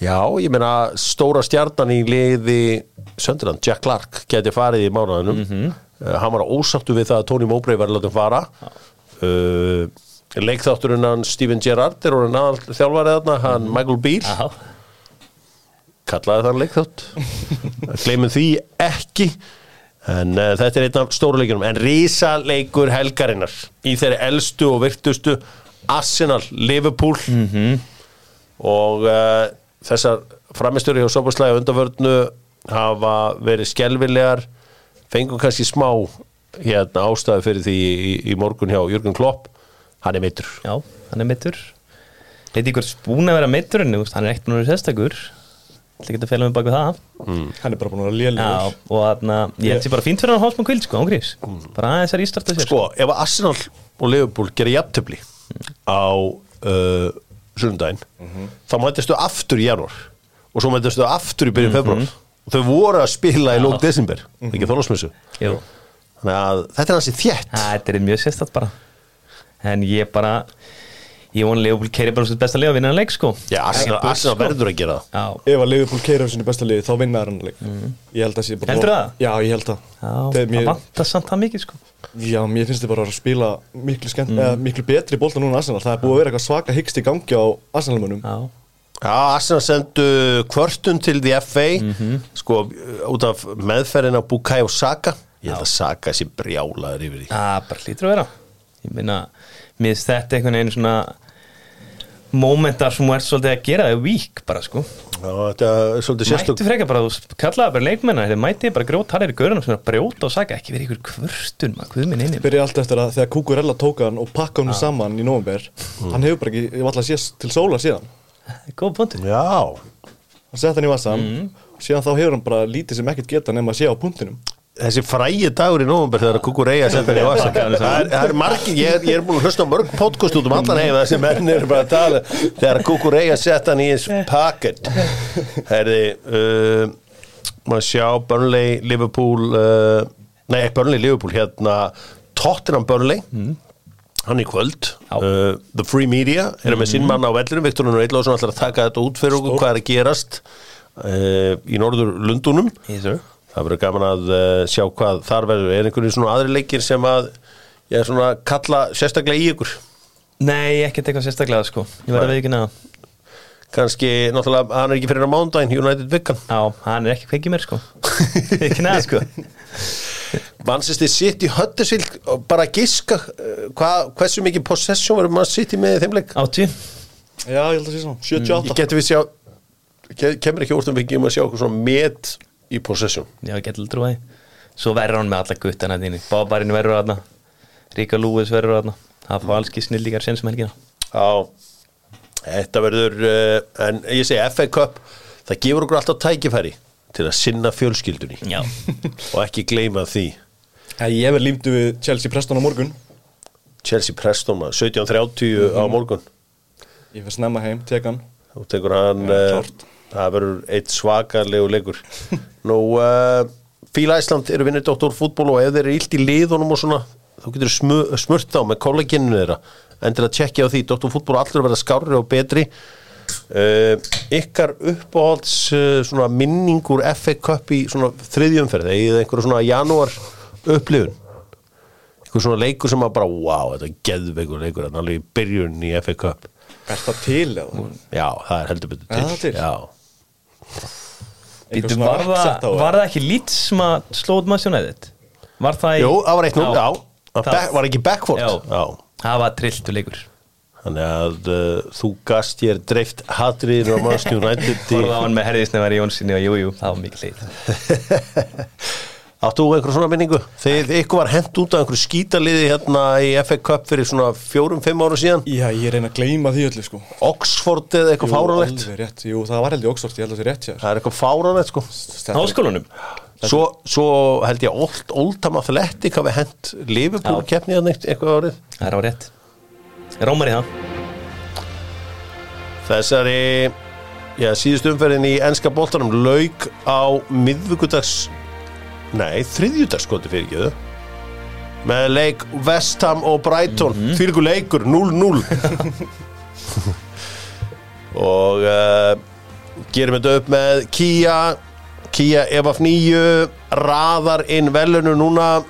Já, ég meina stóra stjarnan í liði Sönderland, Jack Clark geti farið í mánuðinum Mhm. uh, hann var ósáttu við það að Tony Mowbray var látum fara. Uh, leikþátturinn hann Steven Gerrard er orðin aðal þjálfarið þarna, hann Michael Beal Mhm. Já, kallaði þann leikþátt. Gleymum því ekki en uh, þetta er einn af stóru leikunum en rísa leikur helgarinnar í þeirri elstu og virtustu Arsenal, Liverpool -hmm. og uh, þessar framistöru hjá Sopaslæði undanvörnu hafa verið skelvilegar fengum kannski smá hérna ástæðu fyrir því í, í morgun hjá Jürgen Klopp. Hann er mittur já, hann er mittur Veit ég hvort búin að vera mittur en hann er ekkert núna sérstakur. Það getur að fela mig bak við það. Hann er bara búin að vera Já, og þarna, ég held sér bara fínt fyrir hann að hálfsmann kvild, sko, ángriðs Bara aðeins að rístarta sér sko, ef að Arsenal og Liverpool gera jafntöfli á uh, sundaginn þá mætistu aftur í janúar og svo mætistu aftur í byrjun februar og þau voru að spila í lók desember ekki þólasmessu Jú, þannig að þetta er hansi þétt. Þetta er mjög sérstætt bara. En ég bara Ég vona Leopold keiri bara svo besta liða að vinna hann leik, sko. Já, Arsenal, sko. verður að gera það. Já, Ef að Liverpool keira á sinni besta liði þá vinnar hann leik. Ég held að sé bara Heldurðu það? Já, ég held það. Já Það er það vantar samt það mikið, sko. Já, mér finnst þið bara að spila miklu, skemmt, eða, miklu betri bólta núna en Arsenal. Það er búið að vera eitthvað svaka hyggst í gangi á Arsenalmönnum. Já, Já, Arsenal sendu kvörtun til því FA sko, út af meðferðin á Bukayo Saka. Ég held að Saka sé brjálaður yfir því. Það bara hlýtur að vera. Ég meina, mér finnst þetta einhvern veginn svona Momentar sem þú ert svolítið að gera það er vík bara, sko. Þetta Mætti frekar bara, þú kallaði bara leikmenna Þeir mætti bara grjót, það er í görunum sem er að brjóta og saka Ekki verið ykkur kvörstun, inni. Byrja allt eftir að þegar Kukurella tók hann og pakka hann saman í november Hann hefur bara ekki, ég var alltaf að sé til sóla síðan. Góð punktur. Já, Hann sett hann í vassan og síðan þá hefur hann bara lítið sem ekkert geta nema að sé á punktinum þessi frægi dagur í november þegar Kukureya setja hann í vasa það er, margir, ég, er- ég er búin að hlusta mörg podcast út um allan heim þessi menn eru bara að tala. Þegar Kukureya setja hann í his pocket. Herði uh, maður sjá Burnley, Liverpool uh, nei, Burnley, Liverpool hérna Tottenham Burnley. Hann í kvöld. Uh, The Free Media eru með sinn mann á vellinum. Viktorinn og Eillásson ætlar að taka þetta út fyrir okkur hvað er að gerast uh, í norður Lundunum Yes, sir. Það verður gaman að uh, sjá hvað þar verður. Er einhverju svona aðri leikir sem að ég er svona að kalla sérstaklega í ykkur? Nei, ekkert eitthvað sérstaklega sko Ég verði að við ekki neða Kannski, náttúrulega, hann er ekki fyrir á mándaginn, United Vikan. Já, hann er ekki kveikið mér sko Ekki neða sko Manchester City Huddersfield, og bara giska, uh, hvað, hversu mikið possession verður Man City með í þeim leik? 80 Já, ég held að sé svona, 78 Ég geti við sjá, ke- kemur ekki úr um við um að sjá okkur svona met í possession. Já, ég get aldrei trúið Svo verður hann með alla guttana þínu Bábarinn verður þarna. Ríka Lúis verður þarna. Það fá alls ekki snillíkar sen sem helgina. Já, þetta verður, uh, en ég segi FA Cup, það gefur okkur alltaf tækifæri til að sinna fjölskyldunni. Já. Og ekki gleyma því. Já, Ég verð límdu við Chelsea Preston á morgun. Chelsea Preston maður, 17.30 á morgun. Ég fyrir snemma heim, tek hann. Þú tekur hann uh, klárt. Það verður eitt svakarlegu leikur. Nú uh, Fíla Ísland eru vinnir Dóttor fútból og ef þeir eru illt í liðunum og svona þú getur smu, smurt á með kolleginu þeirra. En til að tjekkja á því Dóttor fútból allur verða skárri og betri. Uh, ykkar uppáhalds uh, svona minningur FA Cup í svona þriðjumferð eða einhverju svona janúar upplifun? Einhver svona leikur sem að bara wow, þetta er geðveikur leikur alveg í byrjun í FA Cup. Er það til eða? Já, það er heldur betur Er það til? Já, Einhver Býtu, svona var, það, var það ekki lít sem að slóð maður sjónaðið? Var það í Jú, það var eitt nú, já, Það back, var ekki backford Já. Það var trilltu leikur. Þannig að uh, þú gast ég dreift hatriðin á Manchester United Fórða á hann með herðisnefar í Jónssoni og jú, jú, það var mikið leið Áttu þú einhver svona minningu? Þegar ykkur var hent út af einhverju skítaliði hérna í FA Cup fyrir svona fjórum, fimm ára síðan? Já, ég reyna að gleyma því öllu sko. Oxford eða eitthvað fáránlegt? alveg rétt, jú, það var held í Oxford, ég held að það sé rétt hér Það er eitthvað fáránlegt sko. Háskólanum? Svo, svo held ég Old, Oldham Athletic hafi hent Liverpool Já. keppni hérna eitt- eitthvað árið. Það er á rétt. Rómar í það Þessari já, síðust umferðin í enska boltanum lauk á miðvíkudags nei, þriðjudagskoti fyrir ekki með leik Vestham og Brighton. Mm -hmm. leikur 0-0 og uh, gerum þetta upp með Kia. Kia EVF 9 raðar inn velunu núna.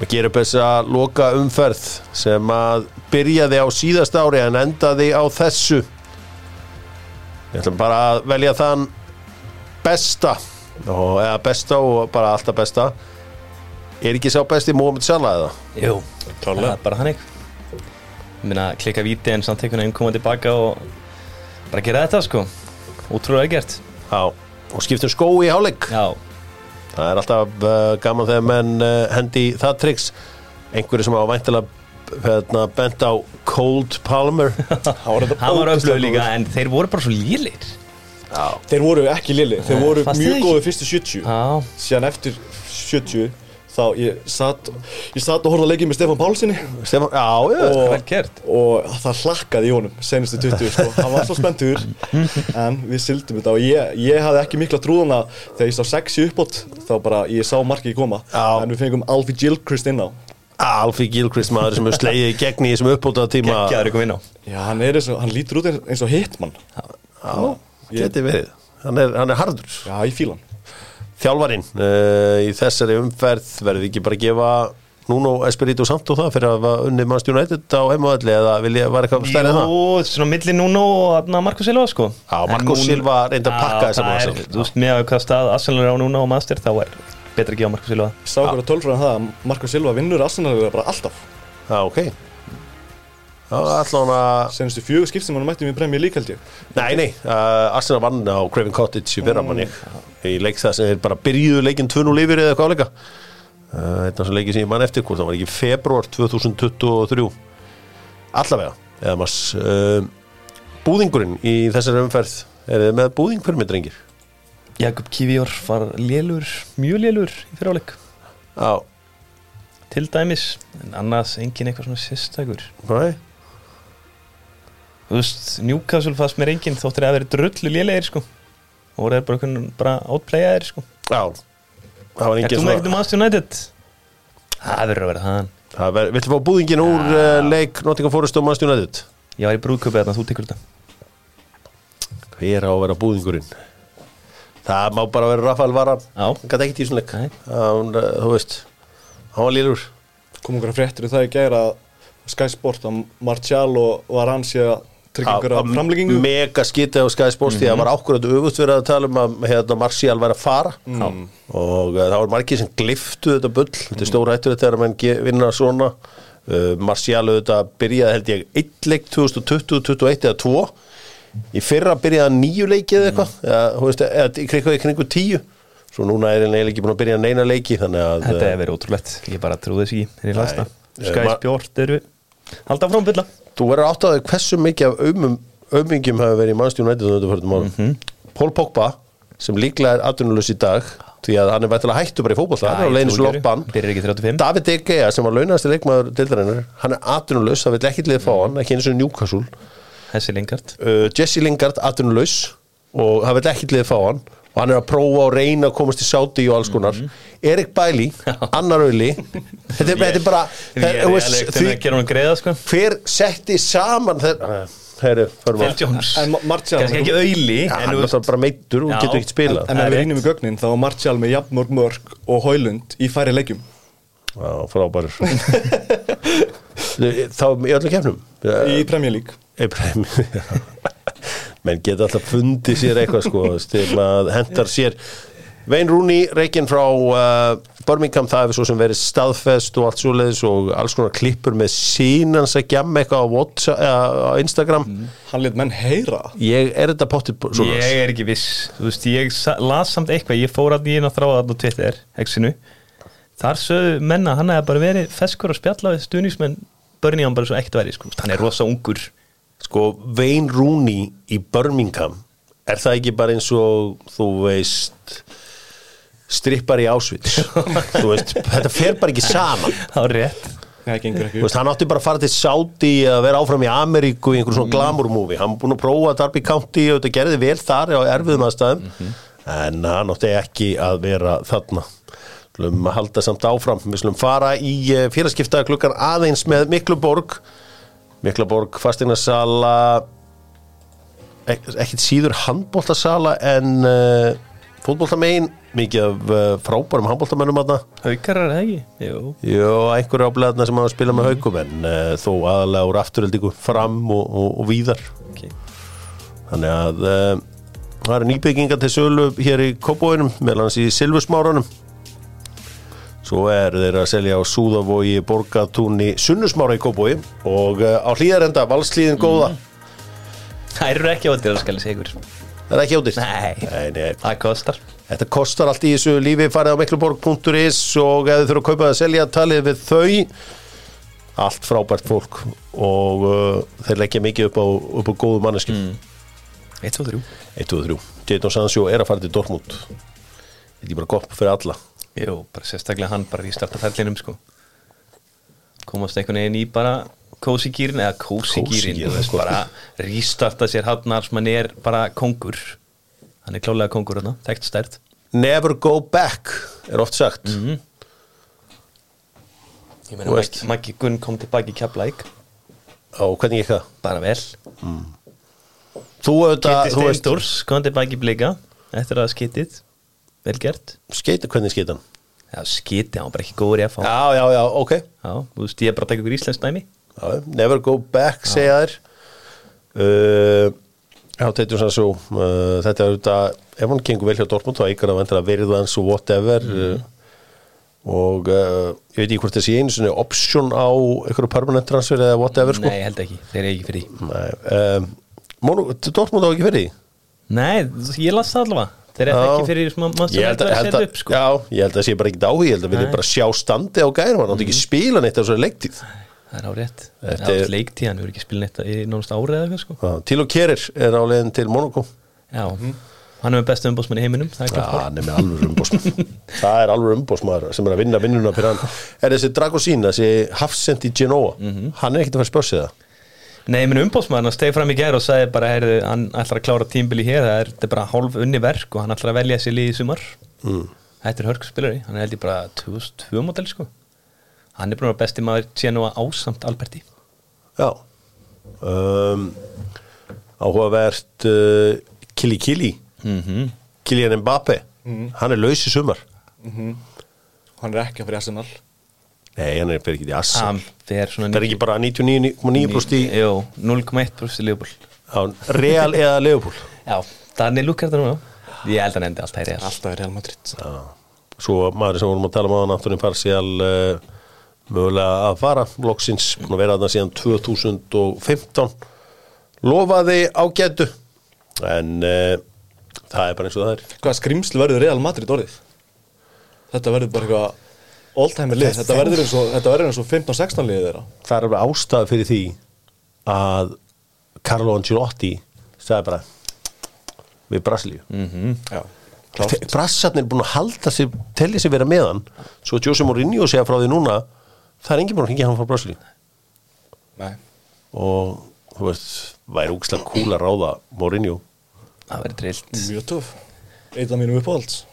Við gerum upp þessa loka umferð sem að byrjaði á síðast ári en endaði á þessu. Við ætlum bara að velja þann besta og, eða besta og bara alltaf besta. Er ekki sá besti Mohamed Salah eða? Jú, það er bara hannig Minna klikka víti en samt tekur hann koma tilbaka og bara gera þetta sko. Útrúlega gert. Já, og skiptum skó í hálfleik. Já, það er alltaf uh, gaman þegar menn uh, hendi það triks einhverju sem hafa væntilega hérna, bent á Cold Palmer. Hann var öflög líka en þeir voru bara svo lílir Þeir voru ekki lili, þeir Nei, voru þér mjög ekki? góði fyrstu 70 Já, Síðan eftir 70 þá ég satt ég satt og horfði að leikið með Stefán Pálssoni Stefán, já, já, vel gert. og það hlakkaði í honum senustu 20 sko, hann var svo spenntur. En við sildum þetta og ég, ég hafði ekki mikla trúðan að þegar ég sá sexi uppbót þá bara ég sá markið koma. Já. en við fengum Alfie Gilchrist inn á. Alfie Gilchrist maður sem hefur slegið í gegn í þessum uppbótaða tíma Gekkjaður ykkur inn á. Já, hann, er eins og, hann lítur út eins, eins og hitmann Já, geti verið. Hann er, hann er hardur Já, ég fíla hann. Þjálfarinn uh, í þessari umferð verður ekki bara að gefa Nuno Espirito Santo það fyrir að unni mannstjónu eitthvað á heimavalli eða vil ég var eitthvað stærri en það? Jú, svona milli núna og Marko Silva sko. Já, Nuno- Silva reyndi að pakka Já, þessa það er- Þú veist, með að hvað stað Arsenal er á núna og Master þá er betra að gefa Marko Silva. Ég sá okkur að tölfræðan það að Marko Silva vinnur Arsenal bara alltaf. Já, ok Senustu fjögur skipt sem hann mætti með premjör lík held ég. Nei, nei, uh, Arsenal vann á Craven Cottage í fyrra manni í leik það sem er bara byrjuðu leikinn 2-0 yfir eða hvað áleika uh, Þetta sem leikið sem ég mann eftir hvort það var ekki februar 2023 Allavega eða maður uh, Búðingurinn í þessari umferð. Er þið með búðing fyrir mig drengir? Jakob Kivior var lélur, mjög lélur í fyriráleik Já, til dæmis en annars engin eitthvað svona sérstakur. Næ Þú veist, Newcastle fannst mér engin þóttir að vera drullu lélegir sko. Og voru þeir bara, einhvern- bara outplayaðir sko. Já, það var Er engin þú með ekkert um Manchester United? Það verður að vera það Það ver, Viltu fá búðingin úr uh, leik Nottingham Forest og Manchester United? Ég var í brúðköpi þarna, þú tekur þetta. Hver á að vera búðingurinn? Það má bara vera Rafael Varan Já, Hann gæti ekkert í svona leik. Nei. Hann, uh, Þú veist Hann var lýrur kom okkur að fréttur í það í gæra Sky Sport að Martial og Varan sé að tryggja ykkur að framleggingu Mega skítið á Sky Sports Því að það var ákvörðu öfust verið að tala um að hérna, Martial væri að fara. Mm. Og uh, það var margir sem gliftu þetta bull. Þetta er stóra hættur þegar mann vinna svona. Uh, Martial auðvitað byrjaði held ég eitt leik 2020, 21 eða 2 Í fyrra byrjaði níu leiki eða eitthvað. Eða, veist, eða í kringu, í kringu tíu. Svo núna er hann eiginlega ekki búin að byrja neina leiki Þannig að þetta uh, hefur verið ótrúlegt. Ég bara trúði þess ekki. Þegar ég las Nei. það Sky Eh, ma- Sport eru Halda frá bylla Þú verður átt að þau hversu mikið af aumum, aumingjum hafa verið í mannstjónu nættið. Mhm. Pól Pogba, sem líklega er atvinnulös í dag, því að hann er vætilega hættu bara í fótboll, hann er á ekki 35 David De Gea, sem var launasti leikmaður deildarinnar, hann er atvinnulös, það vil ekki liðið fá hann, ekki eins og Newcastle. Uh, Jesse Lingard, atvinnulös, og það vil ekki liðið fá hann, og hann er að prófa og reyna að komast í sáti og alls konar. Mhm. Erik Bailey, annar auðli, þetta, er- þetta er bara, sko. Hver setti saman þegar Ma- Martial Kannski ekki auðli en hann er bara meittur og Já. getur ekkert spilað. En ef við rýnum í gögnin þá var Martial með jafnmörg mörg og Hólund í færi leikjum. Já, frábærur Þá í öllum kefnum í Premier League. Ibrahim menn geta alltaf fundið sér eitthvað sko sem að hendar sér. Wayne Rooney, reikinn frá uh, Birmingham, það hefur svo sem verið staðfest og allt svoleiðis og alls konar klippur með sínans að gjamma eitthvað á, WhatsApp, eða, á Instagram. Hann let menn heyra. Ég er þetta pottið svona Ég er ekki viss. Þú veist, ég las samt eitthvað. Ég fór að ég inn að þráða þarna á Twitter Exinu Þar sögðu menna Hann hefði bara verið feskur að spjalla við stuðningsmenn Börni hann bara svo ekkert væri sko. Hann er rosa ungur sko Wayne Rooney í Birmingham er það ekki bara eins og þú veist strippar í Auschwitz? Þú veist, þetta fer bara ekki saman. Það er rétt. Nei, gengur ekki Þú veist, hann átti bara að fara til Saudi að vera áfram í Ameríku í einhver svona glamour movie. Hann búin að prófa Darby County og þetta gerði vel þar á erfiðum aðstæðum. En hann átti ekki að vera þarna. Slum að halda samt áfram. Við slum fara í félagskipta klukkan aðeins með Mikluborg Mikluborg fastegnarsala ek- ekkert síður handbóltasala en uh, fótbóltamegin mikið af uh, frábærum handbóltamennum aðna Haukar það ekki? Jú. Jó, einhverju áblæðna sem hafa spilað með haugum en uh, þó aðalega úr afturöldingu fram og, og, og víðar. Okay. þannig að það eru nýbyggingar til sölu hér í Kópóinum meðal hans í Silfursmáranum svo er þeir að selja á Súðavogi Borgatúni Sunnusmára í Kópói og uh, á hlýðarenda valslíðin góða. Það eru ekki óttir að skal ég segja ykkur. Það er ekki ódýrt Nei. nei, nei. Það kostar. Þetta kostar allt í þessu lífi farið á mikluborg.is og ef þið þurfa að kaupa að selja talið við þau. Allt frábært fólk og uh, þeir leggja mikið upp á, upp á góðu manneski mm. 1, 2, 3 1, 2, 3 Jadon Sancho er að fara til Dortmund. Þetta er bara gott fyrir alla Jú, bara sérstaklega hann bara í startaferlinum sko. Komast einhvern veginn í bara kósi gýrin eða kósi gýrin Kósí-gírinn, þú veist sko. bara rístarta sér hann sem hann er bara kongur hann er klálega kongur hann, þekkt stærð Never go back er oft sagt. Ég Þú meina veist. Maggi- Gunn kom tilbaki í Keflæk og hvernig ekki það? bara vel. Þú auðvitað, Kitty Steindors kom tilbaki í blika eftir að skitið vel gert. Skeita, hvernig skeita hann? Já skitið, hann var bara ekki góður í að fá Já, já, já, ok. Já, þú veist, ég er bara að taka ykkur íslensk dæmi. Já, Never go back, segja þær. Uh, Já, þetta er svona svo uh, þetta er auðvitað, ef hann gengur vel hjá Dortmund þá eitthvað að ventra verið hans og whatever uh, og uh, ég veit ekki hvort sé einu svona option á einhverju permanent transfer eða whatever sko. Nei, held ekki, þeir eru ekki fyrir Nei, um, Mono, Dortmund á ekki fyrir Nei, ég las það allavega Þeir eru ekki fyrir mann sem ég held, er að, að setja að, upp sko. já, ég held að sé bara ekki áhuga ég held að við Nei. bara sjá standi á gærum hann átti ekki spila neitt á svo leiktíð. Það er á rétt. Þetta Það er- leiktíð, hann hefur ekki spilin eitt í nánast árið eða eitthvað sko. Til og kerir er á leiðin til Monaco Já, hann er með bestu umbóðsmann í heiminum Það Já, hann er með alveg umbósmaður Það er alveg umbósmaður sem er að vinna vinnuna fyrir hann. Er þessi Dragosín, þessi Nei, minn umbóðsmann, hann stegi fram í gær og sagði bara, heyrðu, hann ætlar að klára tímbili hér það er, þetta er bara hálf unni verk og hann ætlar að velja sér lið í sumar. Mm. Þetta er hörkspilari, hann er held ég bara 2002 model sko. Hann er vera besti maður Genoa ásamt Alberti. Já. Um, Áhugavert uh, Kili Kili. Mm -hmm. Kilian Mbappe Hann er laus í sumar. Hann er ekki að fyrir Arsenal Nei, hann er fyrir ekki í Assa Hann fer svona Það er ekki bara 99,9% í Jú, 0,1% í Leopold á Real eða Leopold Já, Luke er það núna. Ég held að hann endi alltaf í Real. Alltaf er Real Madrid. Svo maður sem vorum að tala um á hann Antonin Parcial uh, mögulega að fara loksins, búin að vera þarna síðan 2015 lofaði ágætu en uh, það er bara eins og það er. Hvaða skrimsl verður Real Madrid orðið? Þetta verður bara eitthvað Oldtimer lið, þetta verður eins og, þetta verður eins og 15-16 liðið þeirra. Það er alveg ástæða fyrir því að Carlo Ancelotti sagði bara við Brasilíu. Mm. Já, klárt. Brassarnir er búin að halda sig telja sig vera meðan svo Jose Mourinho segja frá því núna það er enginn búin að hengja hann frá Brasilíu. Nei, og þú veist, væri úkslega kúl að ráða Mourinho. Það verður drillt mjög töf Eitt af mínum uppáhalds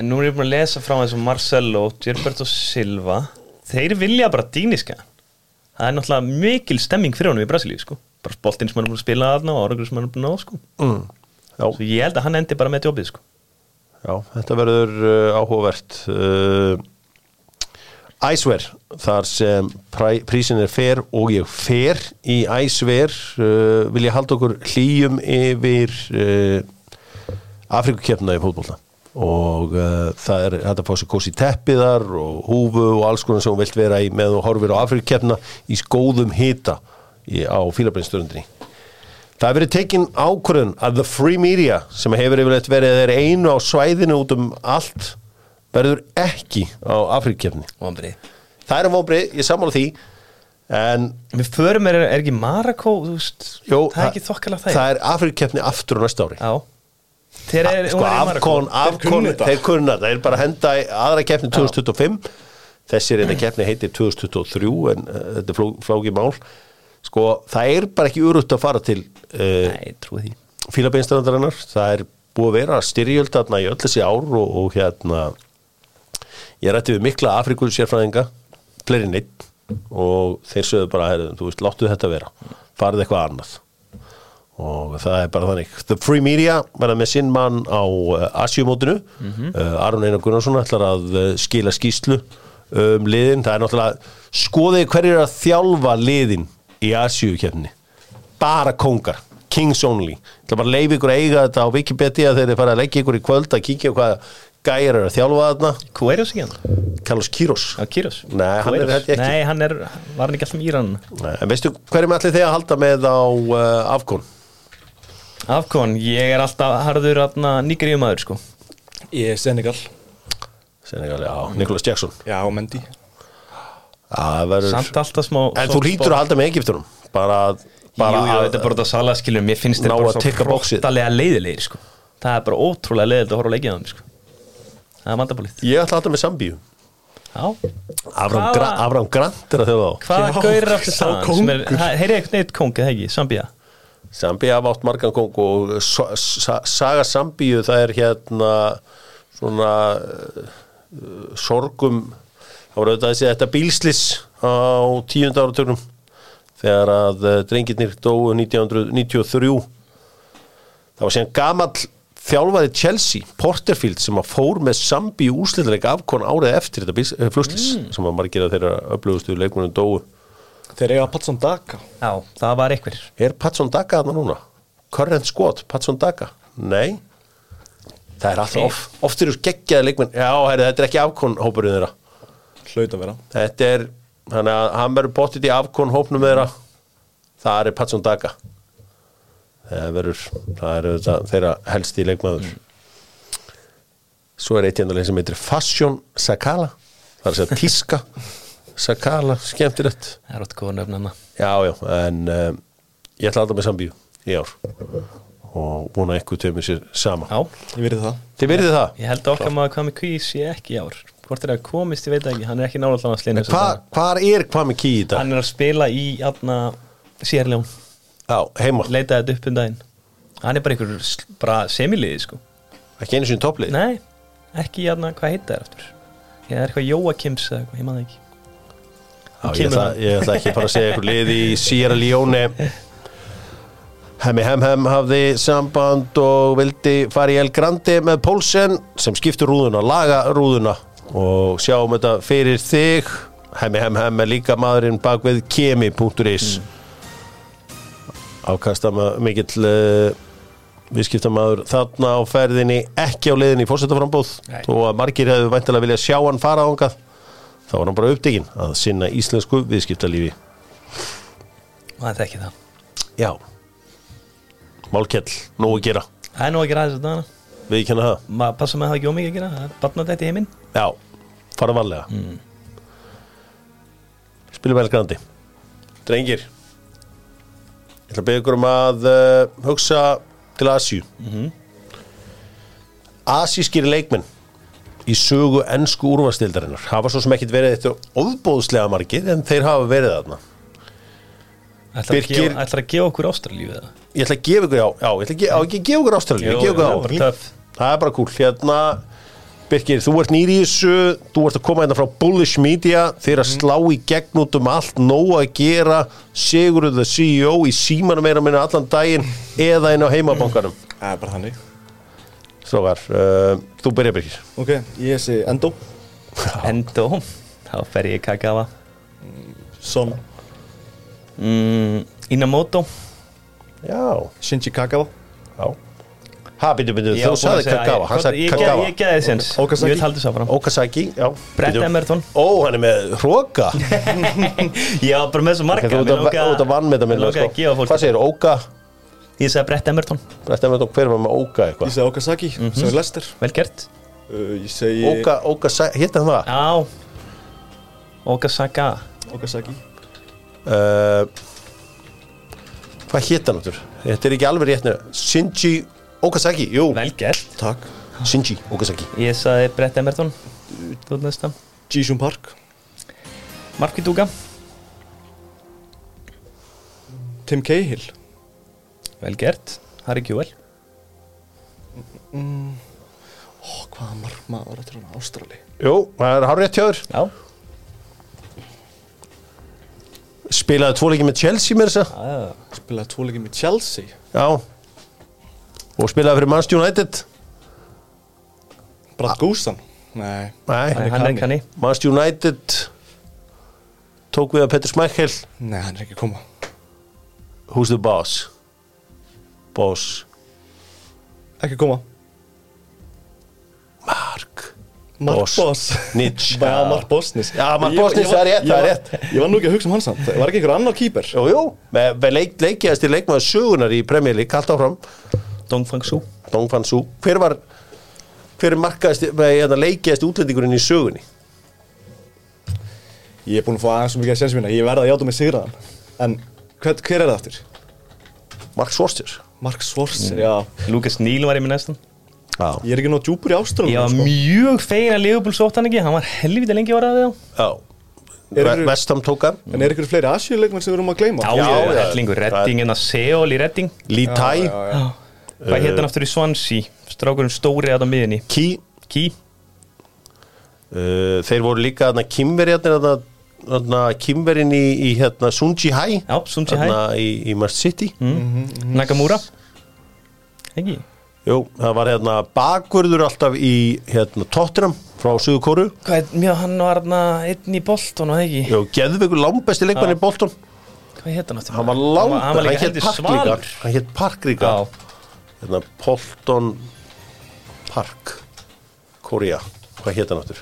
En nú er ég búin að lesa frá eins og Marcelo, Gilberto Silva. Þeir vilja bara dýniska. Það er náttúrulega mikil stemming fyrir honum í Brasilíu sko. Bara boltinn sem hann er búin að spila aðna og árangur sem hann er búin að ná sko. Mm. Svo ég held að hann endi bara með jobbið sko. Já, þetta verður uh, áhugavert. Uh, Æsver þar sem prísin er fer og ég fer í Æsver uh, vil ég halda okkur hlýjum yfir uh, Afrikukefna í fótbolta og uh, það er hægt að fá sér kósi teppiðar og húfu og alls konar sem hún vilt vera í með og horfir á Afrikukefna í skóðum hita í, á fílabrinsturundinni Það hefur verið tekin ákvörðun að the free media sem hefur yfirleitt verið þeir einu á svæðinu út um allt verður ekki á Afrikkefni. Það er um vonbrið, ég sammála því en Við förum er, er ekki Marako, Það er ekki þokkalega það Það er Afrikkefni aftur á næsta ári. Já Þeir er, Sko, afkon, afkon, þeir kunna það, þeir bara henda í aðra keppni 2025 þessi reyna keppni heitir 2023 en uh, þetta er fló, flóki mál. Sko, það er bara ekki urutt að fara til uh, því. Fílabeinstrandarinnar það er búið að vera styrjöld þarna í öll þessi ár og, og hérna ég rætti við mikla Afrikur sérfræðinga fleiri en einn og þeir sögðu bara, heyrðu, þú veist, láttu þetta vera. Farið eitthvað annað og það er bara þannig. The Free Media verða með sinn mann á uh, Asjumótinu uh, Aron Einar Gunnarsson ætlar að uh, skila skýslu um liðin, það er náttúrulega skoðið hverju er að þjálfa liðin í Asjukefni bara kongar, kings only. Það bara leiði ykkur að eiga þetta á Wikipedia þegar þið fara að leggja ykkur í kvöld að kíkja hvað gæjar er að þjálfa þarna. Kueros ekki hann? Carlos Queiroz Já, Kýros Nei, hann er. Nei, hann er, var hann ekki alltaf Íran? Nei, en veistu hverjum allir þið að halda með á uh, afkon? Afkon, ég er alltaf harður nýgriðumæður sko. Ég er Senegal. Senegal, já, Nicholas Jackson. Já, Mendy. Já, það verður Samt alltaf smá En þú hlýtur að halda með Egyptunum. Bara, bara Jú, jú, þetta er bara þetta salaskilur Mér finnst þetta bara svo fróttalega leiðilegir sko. Það er bara ótrúlega leiðilegt að horfa að leikja það sko. Það er vandabólið Ég ætla að halda með Sambíu. Já, Afram, Grant er að þjóða á. Hvaða Já, gaur er aftur það. Heyrið eitthvað neitt kóng eða ekki, Sambía Sambíu hafa átt margan kong og Saga Sambíu það er hérna svona uh, sorgum það voru auðvitað að segja þetta bílslis á tíunda áratögnum þegar að uh, drengirnir dóu 1993 það var síðan gamall þjálfaði Chelsea, Porterfield sem að fór með Sambíu úsliðleika afkon árið eftir þetta bíls, uh, flugslis sem að margir að þeirra öflugustu leikmunum dóu Þeir eiga Patson Daka. Já, það var einhver. Er Patson Daga þarna núna? Current squad, Patson Daga? Nei. Það er alltaf oft, oft eru geggjaði leikmenn. Já, herri, þetta er ekki afkon hópurinn þeirra. Hlaut að vera. Þetta er, þannig að hann verður bóttið í afkon hópnum þeirra. Það er Patson Daga Það verður, það er auðvitað þeirra helsti leikmaður. Svo er eitt hérna sem heitir Fashion Sakala. Það er að segja tíska Sakala, skemmtilegt. Það er ótt góða nöfnana Já, já, en um, ég ætla að halda með sambíu í ár og vona eitthvað tömur sér sama. Já, Ég verið það. Þið verðið það? ég held að okkar maður hvað með kvís ég ekki í ár. Hvort er það komist, ég veit það ekki, hann er ekki nálega að slina Hva, hvar er hvað með ký í dag? Hann er að spila í aðna Sérljón, Já, heima, leitaði þetta upp um daginn. Hann er bara einhver semiliði sko. Ekki einu sinni topplið. Nei, ekki í aðna, hvað heita það eftir Ég er eitthvað Jóakims eða eitthvað, ég maður ekki Já, ég, ætla, ég ætla ekki bara að segja eitthvað lið í Sierra Leone. Hemmi Hem Hem hafði samband og vildi fara í El Grande með Pólsen sem skiptur rúðuna, laga rúðuna og sjáum þetta fyrir þig. Hemmi Hem Hem er líka maðurinn bak við kemi.is. Ákasta mikill uh, viðskiptamaður þarna á ferðinni ekki á leiðinni í fórsetaframbóð að margir hefðu væntalega vilja sjá hann fara ángað þá var hann bara upptekinn að sinna íslensku viðskiptalífi. Það er ekki það. Já. Málkjell, nógu að gera. Það er nú að gera þess að dana Við kenna það. Maður passa með það ekki ómikið að gera. Það er barna þetta í heiminn Já, fara varlega. Mm. Spilum vel grandi. Drengir Ég ætla að beða ykkur um að uh, hugsa til Asíu. Mm -hmm. Asískir leikmenn í sögu ennsku úrvarstildarinnar hafa svo sem ekkit verið þetta ofbóðslega margir en þeir hafa verið þarna. Ætlar að Birkir- gefa- ætlar að gefa okkur ástralífið það Ég ætla að gefa ykkur, já, já ég ætla að gefa, ekki að gefa ykkur ástralíu, ég gefa ykkur á bara töff. Það er bara cool, hérna Birkir, þú ert nýri í þessu þú ert að koma hérna frá Bullish Media þeir að slá í gegn út um allt nóg að gera, Sigurður the CEO í símanum meira minna allan daginn eða inn á heimabankanum. Það er bara þannig Strókar, uh, þú byrja Birkir Ok, ég sé Endo. Endo? Þá fer ég kakafa Son. Mm, Inamoto? Já, Shinji Kagawa. Já. Ha, byrju, byrju, þú sagði Kagawa, hann sagði Kagawa. Ég geði þess eins. Okazaki. Ég vil halda þess áfram. Okazaki, já Brett. Emerton. Ó, hann er með hróka var bara með svo marga Þú ert að- vann með mig minna fólki Hvað segir, Óka Ég sagði Brett Emerton. Brett Emerton, hver var með Óka Ég eitthvað? segi Okazaki sem er Lester Vel gert. Uh, Ég segi Óka, Óka, hétta hann það? Já. Okasaka Okazaki. Uh, Hvað hétt hann áttur? Þetta er ekki alveg réttinu Shinji Okazaki, jú. Vel gert. Takk. Shinji Okazaki. Ég sagði Brett Emerton. Þú ert næsta Jisung Park. Marki Dúga Tim Cahill Vel gert Harry Kjúvel Ó, Hvað Hvaða markmaður var þetta hann Ástrali? Jú, það er hár rétt hjá þér. Já, Spilaði tvo leiki með Chelsea með þess að já, já. Spilaði tvo leikið með Chelsea? Já. Og spilaði fyrir Manchester United. Brad Gúsan? Nei. Nei, Nei, hann er kanni Manchester United Tók við að Petter Smækkel Nei, hann er ekki að koma. Who's the boss? Boss. Ekki koma. Mark Mark Boss. Boss. Nitsch. Já, Mark Bosnis Já, Mark var- það er rétt, ég það er var- rétt. Ég var nú ekki að hugsa um hans samt. Var ekki einhver annar kýper Jú, jú. Með, með leik, leikiðast í leikmaður sögunar í Premier League Kallt áfram. Dong Fang Su Dong Fan Su Hver var Hver er markaðast hérna, Leikiðast útlendingurinn í sögunni? Ég er búinn að fá aðeins svo mikið að séns minna Ég verða að játa mig sigraðan. En hver, hver er það aftur? Mark Svorster Mark Svorser, já. Lucas Neal var ég með næstan. Já. Ég er ekki nóg djúpur í Ástralum Ég var sko. mjög fegin að Liverpool sótt hann ekki. Hann var helviti lengi við á Vestam tóka En er ykkur fleiri Asíuleikmenn sem við erum að gleyma? Já, Já, já, hellingur, Redding en að Seol í Redding. Lee Tai. já, já. Hvað hétt hann aftur í Swansea? Strákurinn stóri að á miðinni Key. Key. Uh, Þeir voru líka þarna Kimverjarnir þarna, þarna Kimverin í, í hérna Sunji Hai Já, Sunji Hai. Þarna í, í Man City. Nakamura. Ekki? Jú, það var hérna bakvörður alltaf í hérna Tottenham frá Suðu Kóru Hvað er, mjög, hann var hérna einn í Bolton og það ekki? Jú, geðveikur langbesti leikmann í Bolton. Hvað hétt hann aftur? Hann var Hann langt, var, hann var líka hét heldur Park líka svalur. Hann hétt Park líka Já, Hérna Bolton Park Korea, hvað hétt hann aftur?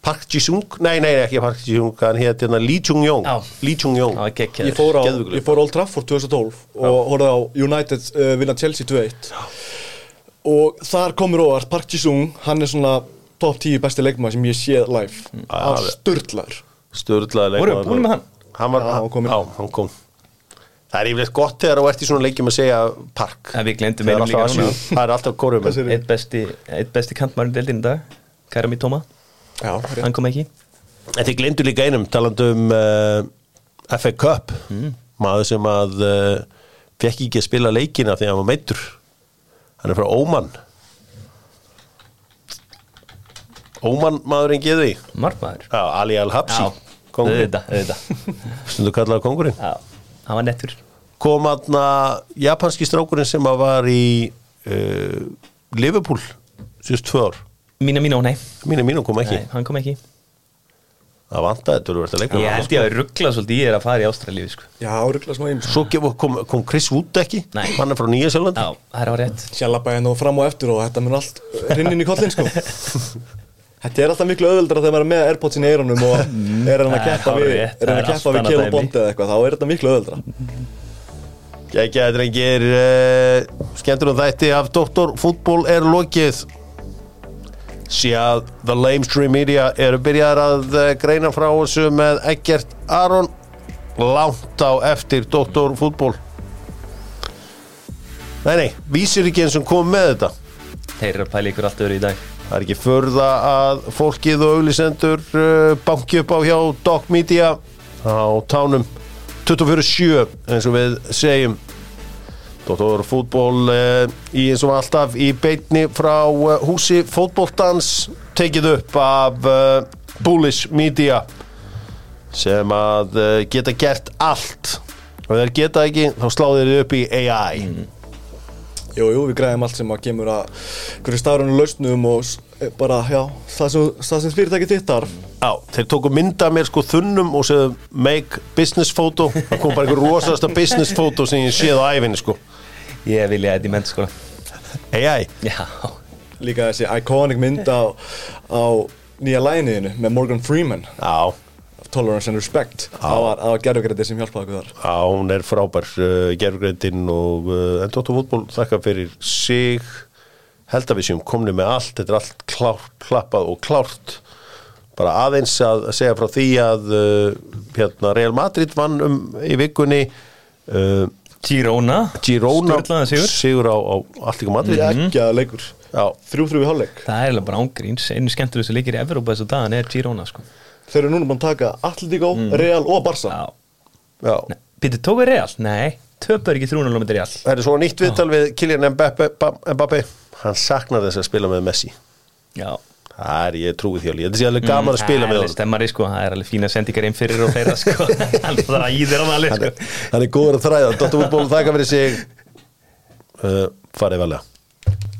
Park Ji-sung? Nei, nei, ekki Park Ji-sung Hann hétt hérna Lee Chung-yong. Lee Chung-yong. Hann Ég fór á, ég fór á Old Trafford 2012 og horfði á United uh, vinna Chelsea 2-1 og þar komur óvart Park Ji-sung, hann er svona top 10 besti leikmaður sem ég séð live. Já, á alveg. störtlar Voru leikmaður. búin með hann? Hann var, Já, hann kom inn. já, hann kom. Það er yfirleitt gott þegar þú ert í svona leikjum að segja Park. En við glemdum Það er alltaf er segirðu? Eitt besti, besti kantmærin deildin í dag Karami Tóma, Já, hann kom ekki. En þið glemdu líka einum talandi um uh, FA Cup. Maður sem að uh, fekk ekki að spila leikina því að hann var meittur hann er frá Óman. Óman maðurinn geði. Markmaður. Já, Ali Al-Habsi stundu kallaði kongurinn. Já, hann var nettur. Kom aðna japanski strákurinn sem að var í uh, Liverpool síðust tvö ár Mína mína, nei, mínu mínu kom ekki, nei, hann kom ekki. Það vantaði tölvöld að leika Ég held ég að ruggla svolítið í þér að fara í Ástralíu sko. Já, ruggla smá einu Svo kom, kom Chris Wood ekki? Nei. hann er frá Nýja Sjálflandi Já, það er á rétt. Sjálfabæði og fram og eftir og þetta mun allt rinnin í kollin sko. Þetta er alltaf miklu öðuldra þegar maður er með Airpods í eyrunum og er hann að keppa við, er hann er að keppa við Kjell og. Bondi eða eitthvað, þá er þetta miklu öðuldra Gækjaði drengir uh, skemmtur um þætti af Doktor Fútból er lokið sé að The Lamestream Media eru byrjaðar að uh, greina frá þessu með Eggert Aron. Langt á eftir Doktor Fútból Nei, nei, vísir ekki eins og kom með þetta. Þeir eru að pæla ykkur allt öðru í dag. Það er ekki förða að fólkið og auglisendur uh, banki upp á hjá Doc Media á tánum. 24-7 eins og við segjum Dóttor fútból uh, í eins og alltaf í beitni frá uh, húsi fótboltans tekið upp af uh, Bullish Media sem að geta gert allt. Og þeir geta ekki þá sláðir þið upp í AI Jú, jú, við græðum allt sem að kemur að hverju stafrunum lausnum og eh, bara, já, það sem, það sem fyrirtæki þitt þarf. Já, þeir tóku mynda mér sko þunnum og segðu make business photo. Það kom bara einhver rosasta business photo sem ég séð á æfinni sko Ég vilja þetta í menn sko. AI, Já, Líka þessi iconic mynd á, á nýja læniðinu með Morgan Freeman. Já, Tolerance and Respect. Það var, var gerðugrætti sem hjálpaði okkur þar. Já, hún er frábær uh, gerfgreindinn og uh, en Dóttur fútból þakka fyrir sig. Held að við séum komni með allt. Þetta er allt klárt, klappað og klárt. Bara aðeins að að segja frá því að uh, hérna, Real Madrid vann um í vikunni. Uh, Girona. Girona sigur. sigur á, á Alltíku Madrid. Ekki að leikur. Já, Þrjú þrjú í hálfleik. Það er eiginlega bara ángríns Einu skemmtur þessu leikir í Evrópa þessu dagan er Girona sko. Þeir eru núna búin að taka Atletico, Real og Barca Já. Já. Pítur, tók við Real? Nei, töpur ekki 300 með Real? Það er svo nýtt viðtal við Kylian Mbappe, Mbappe. Hann saknar þess að spila með Messi. Já Það er, ég trúi því alveg, þetta sé alveg gaman að spila með Mm, Það er stemmari sko, það er alveg fína sendingar inn fyrir og fleira sko. Hann þræðir alveg Hann sko. hann er góður að þræða. Dóttar fútból, þakka fyrir sig. Uh, Farið valega